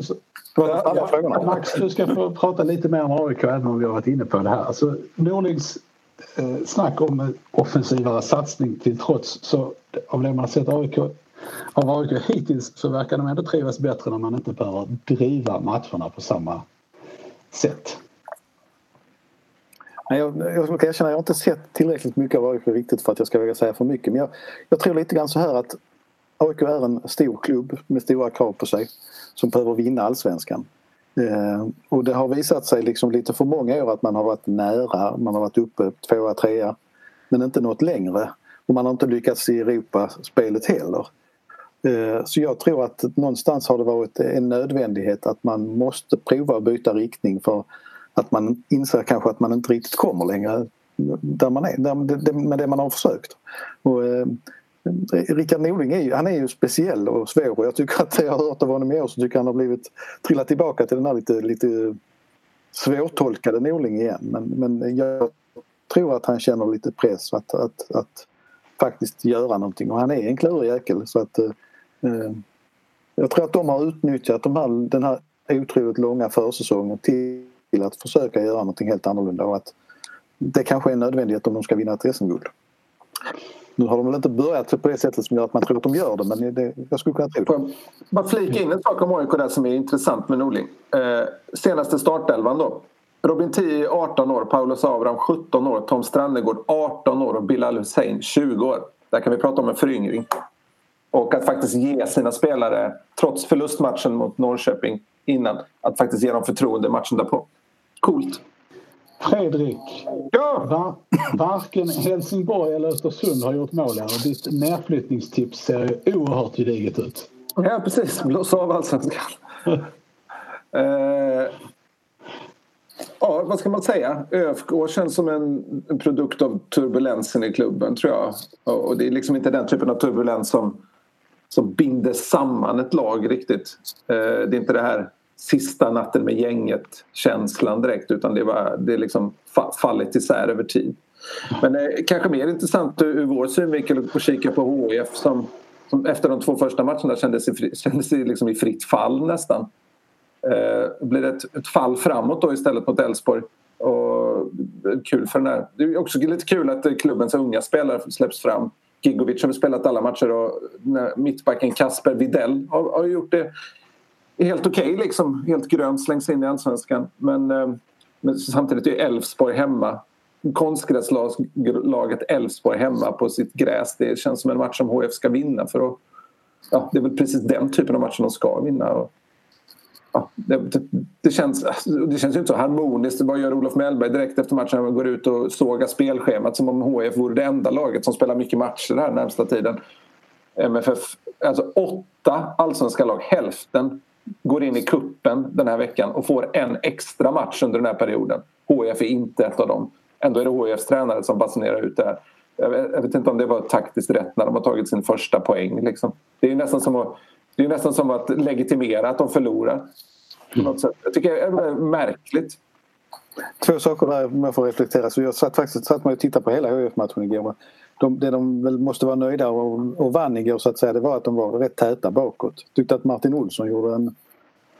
Ja, ja, Max, du ska få prata lite mer om AIK även om vi har varit inne på det här. Alltså, Norlings Eh, snack om eh, offensivare satsning till trots så av det man sett AIK, av AIK hittills så verkar de ändå trivas bättre när man inte behöver driva matcherna på samma sätt. Nej, jag, jag ska erkänna, jag har inte sett tillräckligt mycket av AIK riktigt för att jag ska våga säga för mycket. Men jag, jag tror lite grann så här att AIK är en stor klubb med stora krav på sig som behöver vinna allsvenskan. Eh, och det har visat sig liksom lite för många år att man har varit nära, man har varit uppe tvåa, trea men inte nått längre. Och man har inte lyckats i Europaspelet heller. Eh, så jag tror att någonstans har det varit en nödvändighet att man måste prova att byta riktning för att man inser kanske att man inte riktigt kommer längre där man är, med det man har försökt. Och, eh, Rickard Norling är ju, han är ju speciell och svår och jag tycker att jag har hört av honom i år så tycker han har blivit trillat tillbaka till den här lite, lite svårtolkade Norling igen. Men, men jag tror att han känner lite press att, att, att faktiskt göra någonting och han är en klurig jäkel så att eh, eh jag tror att de har utnyttjat de här, den här otroligt långa försäsongen till att försöka göra någonting helt annorlunda och att det kanske är en nödvändighet om de ska vinna ett SM-guld. Nu har de väl inte börjat på det sättet som gör att man tror att de gör det men det, jag skulle kunna tro det. Bara flika in en sak om AIK där som är intressant med Norling. Eh, senaste startelvan då. Robin Tii 18 år, Paulus Abraham 17 år, Tom Strannegård 18 år och Bilal Hussein 20 år. Där kan vi prata om en föryngring. Och att faktiskt ge sina spelare, trots förlustmatchen mot Norrköping innan, att faktiskt ge dem förtroende matchen därpå. Coolt. Fredrik. Ja. Va varken Helsingborg eller Östersund har gjort mål än och ditt nedflyttningstips ser oerhört gediget ut. Ja, precis. Blåsa av allsvenskan. eh, ja, vad ska man säga? ÖFK känns som en produkt av turbulensen i klubben, tror jag. Och det är liksom inte den typen av turbulens som som binder samman ett lag riktigt. Eh, det är inte det här sista natten med gänget-känslan direkt utan det, var, det liksom fallit isär över tid. Men eh, kanske mer intressant ur vår synvinkel att kika på HIF som, som efter de två första matcherna kändes, sig, kändes sig liksom i fritt fall nästan. Eh, blir det ett, ett fall framåt då istället mot Elfsborg. Och eh, kul för den här. Det är också lite kul att eh, klubbens unga spelare släpps fram. Gigovic har spelat alla matcher och eh, mittbacken Kasper Videll har, har gjort det helt okej okay, liksom. Helt grönt slängs in i allsvenskan. Men, eh, men samtidigt är Elfsborg hemma. Konstgräslaget Elfsborg hemma på sitt gräs. Det känns som en match som HF ska vinna för att ja, det är väl precis den typen av match de ska vinna. Och, ja, det, det, det, känns, det känns ju inte så harmoniskt. Vad gör Olof Mellberg direkt efter matchen? Han går ut och sågar spelschemat som om HF vore det enda laget som spelar mycket matcher den här närmsta tiden. MFF, alltså åtta allsvenska lag, hälften går in i kuppen den här veckan och får en extra match under den här perioden. HF är inte ett av dem. Ändå är det HFs tränare som basunerar ut det här. Jag vet, jag vet, inte om det var taktiskt rätt när de har tagit sin första poäng. Liksom. Det är nästan som att, det är nästan som att legitimera att de förlorar. Något sätt. Jag tycker det är märkligt. Två saker där om jag får reflektera. Så jag satt faktiskt satt mig och tittade på hela HF-matchen igår. De, det de väl måste vara nöjda och, och vann igår så att säga det var att de var rätt täta bakåt. Tyckte att Martin Olsson gjorde en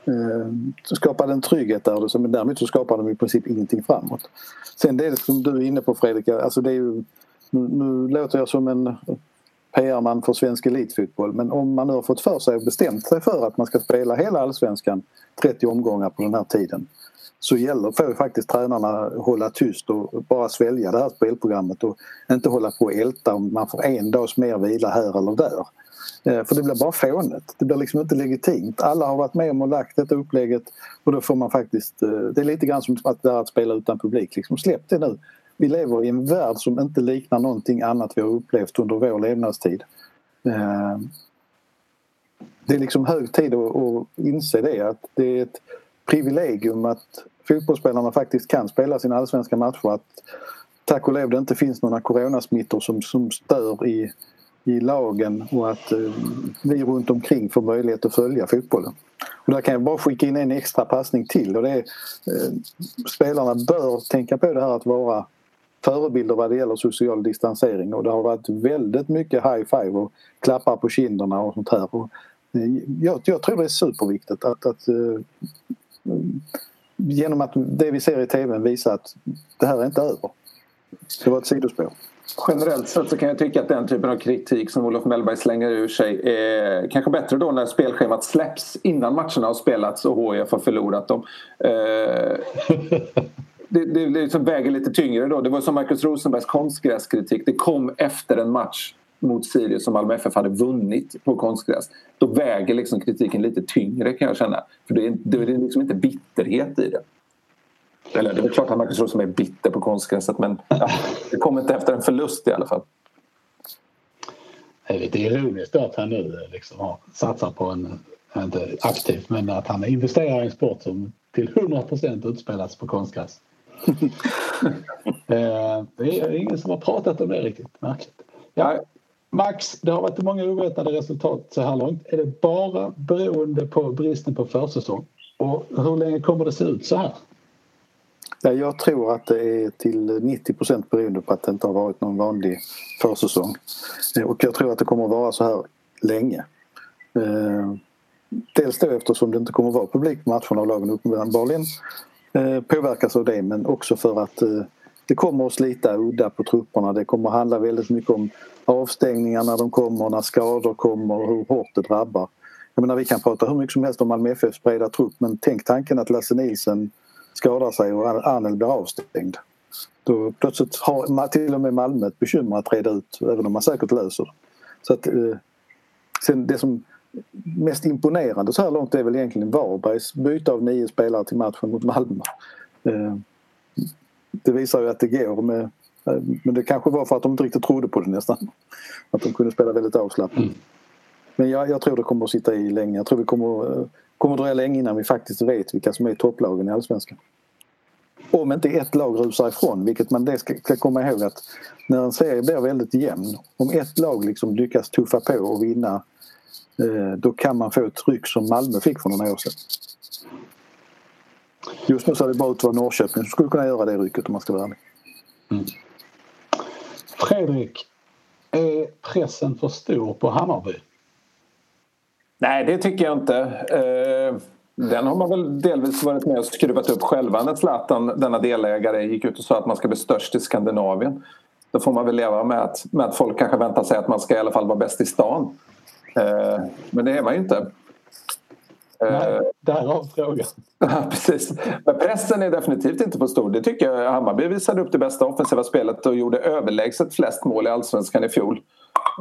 eh, skapade en trygghet där liksom. men däremot så skapade de i princip ingenting framåt. Sen det som du är inne på Fredrik, alltså det är ju, nu, nu låter jag som en PR-man för svensk elitfotboll men om man nu har fått för sig och bestämt sig för att man ska spela hela allsvenskan 30 omgångar på den här tiden så gäller, får faktiskt tränarna hålla tyst och bara svälja det här spelprogrammet och inte hålla på och älta om man får en dags mer vila här eller där. Eh, för det blir bara fånigt. Det blir liksom inte legitimt. Alla har varit med om och lagt detta upplägget och då får man faktiskt... Eh, det är lite grann som att, att spela utan publik. Liksom, släpp det nu. Vi lever i en värld som inte liknar någonting annat vi har upplevt under vår levnadstid. Eh, det är liksom hög tid att inse det att det är ett privilegium att fotbollsspelarna faktiskt kan spela sina allsvenska matcher. Att tack och lov det inte finns några coronasmittor som, som stör i, i lagen och att eh, vi runt omkring får möjlighet att följa fotbollen. Och där kan jag bara skicka in en extra passning till och det är eh, spelarna bör tänka på det här att vara förebilder vad det gäller social distansering och det har varit väldigt mycket high five och klappar på kinderna och sånt här. Och, eh, jag, jag tror det är superviktigt att, att eh, genom att det vi ser i tv visar att det här är inte över. Det var ett sidospår. Generellt sett så kan jag tycka att den typen av kritik som Olof Mellberg slänger ur sig är kanske bättre då när spelschemat släpps innan matcherna har spelats och HIF har förlorat dem. Eh, det, det, det liksom väger lite tyngre då. Det var som Marcus Rosenbergs konstgräskritik. Det kom efter en match mot Sirius som Malmö FF hade vunnit på konstgräs. Då väger liksom kritiken lite tyngre kan jag känna. För det är, det är liksom inte bitterhet i det. Eller det är klart att Marcus Rosenberg är bitter på konstgräset men ja, det kommer inte efter en förlust i alla fall. Det är lite ironiskt att han nu liksom har satsat på en, inte aktivt, men att han investerar i en sport som till 100 procent utspelas på konstgräs. Eh, det är ingen som har pratat om det riktigt. Märkligt. Ja, Max, det har varit många oväntade resultat så här långt. Är det bara beroende på bristen på försäsong? Och hur länge kommer det se ut så här? Ja, jag tror att det är till 90 procent beroende på att det inte har varit någon vanlig försäsong. Eh, och jag tror att det kommer att vara så här länge. Eh, dels då eftersom det inte kommer att vara publik på matcherna och lagen uppenbarligen eh, påverkas av det men också för att det kommer att slita udda på trupperna. Det kommer att handla väldigt mycket om avstängningar när de kommer, när skador kommer och hur hårt det drabbar. Jag menar, vi kan prata hur mycket som helst om Malmö FFs breda trupp men tänk tanken att Lasse Nielsen skadar sig och Arnel blir avstängd. Då plötsligt har till och med Malmö ett bekymmer att reda ut även om man säkert löser det. Så att, eh, sen det som mest imponerande så här långt är väl egentligen Varbergs byte av nio spelare till matchen mot Malmö. Eh, Eh, det visar ju att det går med, eh, men det kanske var för att de inte riktigt trodde på det nästan. Att de kunde spela väldigt avslappnat. Mm. Men jag, jag, tror det kommer att sitta i länge. Jag tror det kommer, kommer att dröja länge innan vi faktiskt vet vilka som är topplagen i Allsvenskan. Om inte ett lag rusar ifrån, vilket man det ska, ska komma ihåg att när en serie blir väldigt jämn, om ett lag liksom lyckas tuffa på och vinna eh, då kan man få ett ryck som Malmö fick för några år sedan. Just nu ser det bara ut att vara Norrköping som skulle kunna göra det rycket om man ska vara ärlig. Mm. Fredrik, är pressen för stor på Hammarby? Nej, det tycker jag inte. Eh, den har man väl delvis varit med och skruvat upp själva när Zlatan, denna delägare, gick ut och sa att man ska bli störst i Skandinavien. Då får man väl leva med att, med att folk kanske väntar sig att man ska i alla fall vara bäst i stan. Eh, men det är man ju inte. Nej, därav frågan. Ja, precis. Men pressen är definitivt inte för stor. Det tycker jag Hammarby visade upp det bästa offensiva spelet och gjorde överlägset flest mål i allsvenskan i fjol.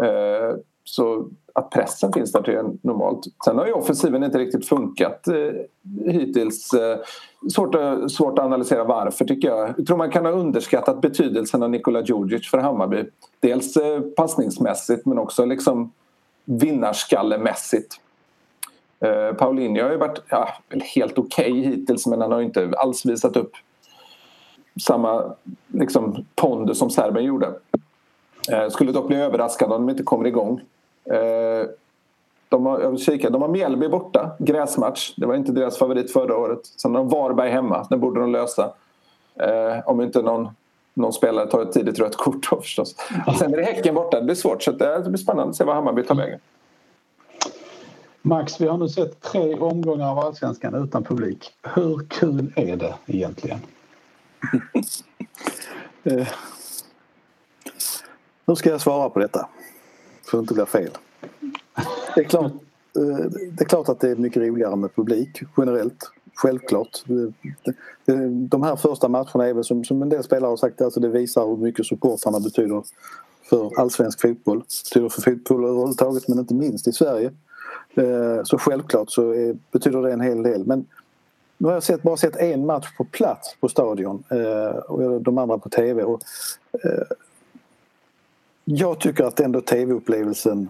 Eh, så att pressen finns där är normalt. Sen har ju offensiven inte riktigt funkat eh, hittills. Eh, svårt, att, svårt att analysera varför tycker jag. Jag tror man kan ha underskattat betydelsen av Nikola Djurdjic för Hammarby. Dels passningsmässigt men också liksom vinnarskallemässigt. Eh, Paulinho har ju varit ja, helt okej okay hittills men han har inte alls visat upp samma liksom, pondus som Serben gjorde. Eh, skulle dock bli överraskad om de inte kommer igång. Eh, de har, jag kika, de har Mjällby borta, gräsmatch. Det var inte deras favorit förra året. Sen har de Varberg hemma, den borde de lösa. Eh, om inte någon, någon spelare tar ett tidigt rött kort då förstås. Sen är det Häcken borta, det blir svårt. Så det blir spännande att se vad Hammarby tar vägen. Max, vi har nu sett tre omgångar av Allsvenskan utan publik. Hur kul är det egentligen? eh, hur ska jag svara på detta? Så det inte blir fel. Det är, klart, eh, det är klart att det är mycket roligare med publik generellt. Självklart. De här första matcherna är väl som, som en del spelare har sagt, alltså det visar hur mycket supportrarna betyder för allsvensk fotboll. Betyder för fotboll överhuvudtaget men inte minst i Sverige. Eh, så självklart så betyder det en hel del. Men nu har jag sett, bara sett en match på plats på stadion eh, och de andra på tv. Och, eh, jag tycker att ändå tv-upplevelsen...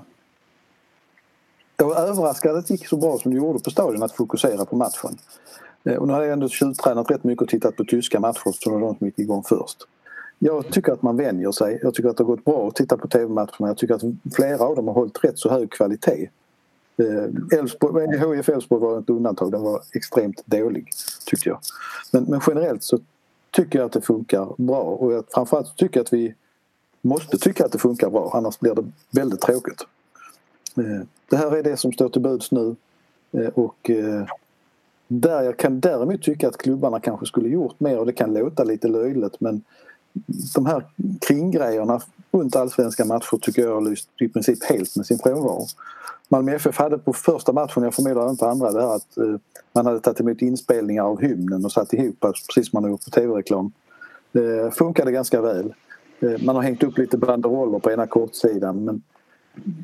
Jag var överraskad att det gick så bra som det gjorde på stadion att fokusera på matchen. Och nu har jag ändå tjuvtränat rätt mycket och tittat på tyska matcher som var de som gick igång först. Jag tycker att man vänjer sig. Jag tycker att det har gått bra att titta på tv-matcherna. Jag tycker att flera av dem har hållit rätt så hög kvalitet. Eh, HIF Elfsborg var ett undantag, den var extremt dålig tyckte jag. Men, men generellt så tycker jag att det funkar bra och jag framförallt tycker jag att vi måste tycka att det funkar bra annars blir det väldigt tråkigt. Eh, det här är det som står till buds nu eh, och eh, där jag kan däremot tycka att klubbarna kanske skulle gjort mer och det kan låta lite löjligt men de här kringgrejerna runt allsvenska matcher tycker jag har lyst i princip helt med sin frånvaro. Malmö FF hade på första matchen, jag förmodar även på andra, det här att eh, man hade tagit emot inspelningar av hymnen och satt ihop precis som man har gjort på tv-reklam. Det eh, funkade ganska väl. Eh, man har hängt upp lite banderoller på ena kortsidan men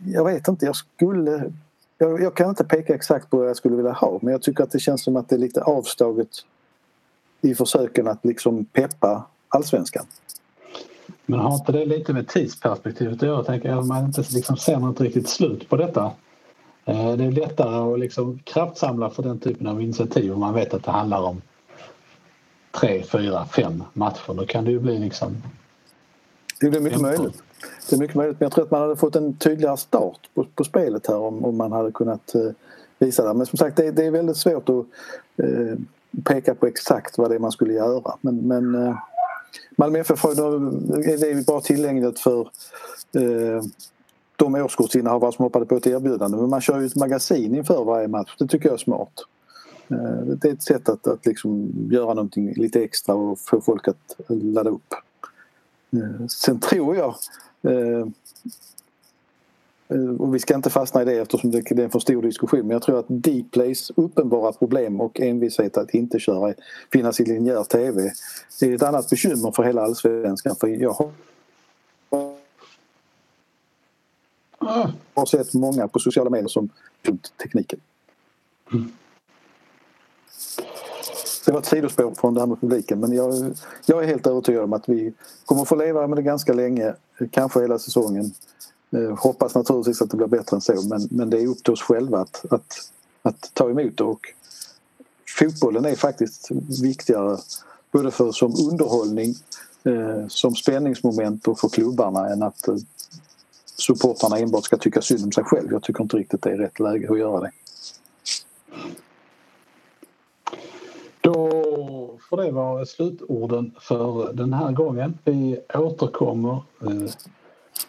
jag vet inte, jag skulle... Jag, jag, kan inte peka exakt på vad jag skulle vilja ha men jag tycker att det känns som att det är lite avslaget i försöken att liksom peppa allsvenskan. Men har inte det lite med tidsperspektivet att göra? Tänker jag, man inte liksom ser något riktigt slut på detta. Eh, det är lättare att liksom kraftsamla för den typen av initiativ om man vet att det handlar om tre, fyra, fem matcher. Då kan det ju bli liksom... Det är mycket möjligt. Det är mycket möjligt. Men jag tror att man hade fått en tydligare start på, på spelet här om, om man hade kunnat eh, visa det. Men som sagt, det, det är väldigt svårt att eh, peka på exakt vad det är man skulle göra. Men, men eh, Malmö FF är bara tillgängligt för eh, de årskortsinnehavare som hoppade på ett erbjudande. Men man kör ju ett magasin inför varje match. Det tycker jag är smart. Eh, det är ett sätt att, att liksom göra någonting lite extra och få folk att ladda upp. Eh, sen tror jag eh, och vi ska inte fastna i det eftersom det är en för stor diskussion men jag tror att Dplays uppenbara problem och envishet att inte köra finnas i linjär TV det är ett annat bekymmer för hela allsvenskan för jag Jag har sett många på sociala medier som runt tekniken. Det var ett sidospår från det här med publiken men jag, jag är helt övertygad om att vi kommer få leva med det ganska länge, kanske hela säsongen. Eh, hoppas naturligtvis att det blir bättre än så men, men det är upp till oss själva att, att, att ta emot det och fotbollen är faktiskt viktigare både för, som underhållning, eh, som spänningsmoment och för klubbarna än att eh, supportrarna enbart ska tycka synd om sig själv. Jag tycker inte riktigt det är rätt läge att göra det. Då får det vara slutorden för den här gången. Vi återkommer eh,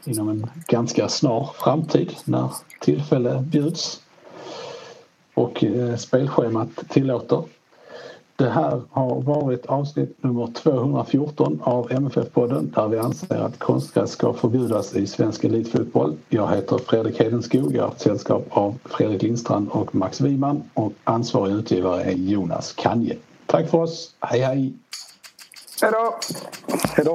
inom en ganska snar framtid när tillfälle bjuds och eh, spelschemat tillåter. Det här har varit avsnitt nummer 214 av MFF-podden där vi anser att konstgräs ska förbjudas i svensk elitfotboll. Jag heter Fredrik Hedenskog, jag har ett sällskap av Fredrik Lindstrand och Max Wiman och ansvarig utgivare är Jonas Kanje. Tack för oss, hej hej! Hej då! Hej då!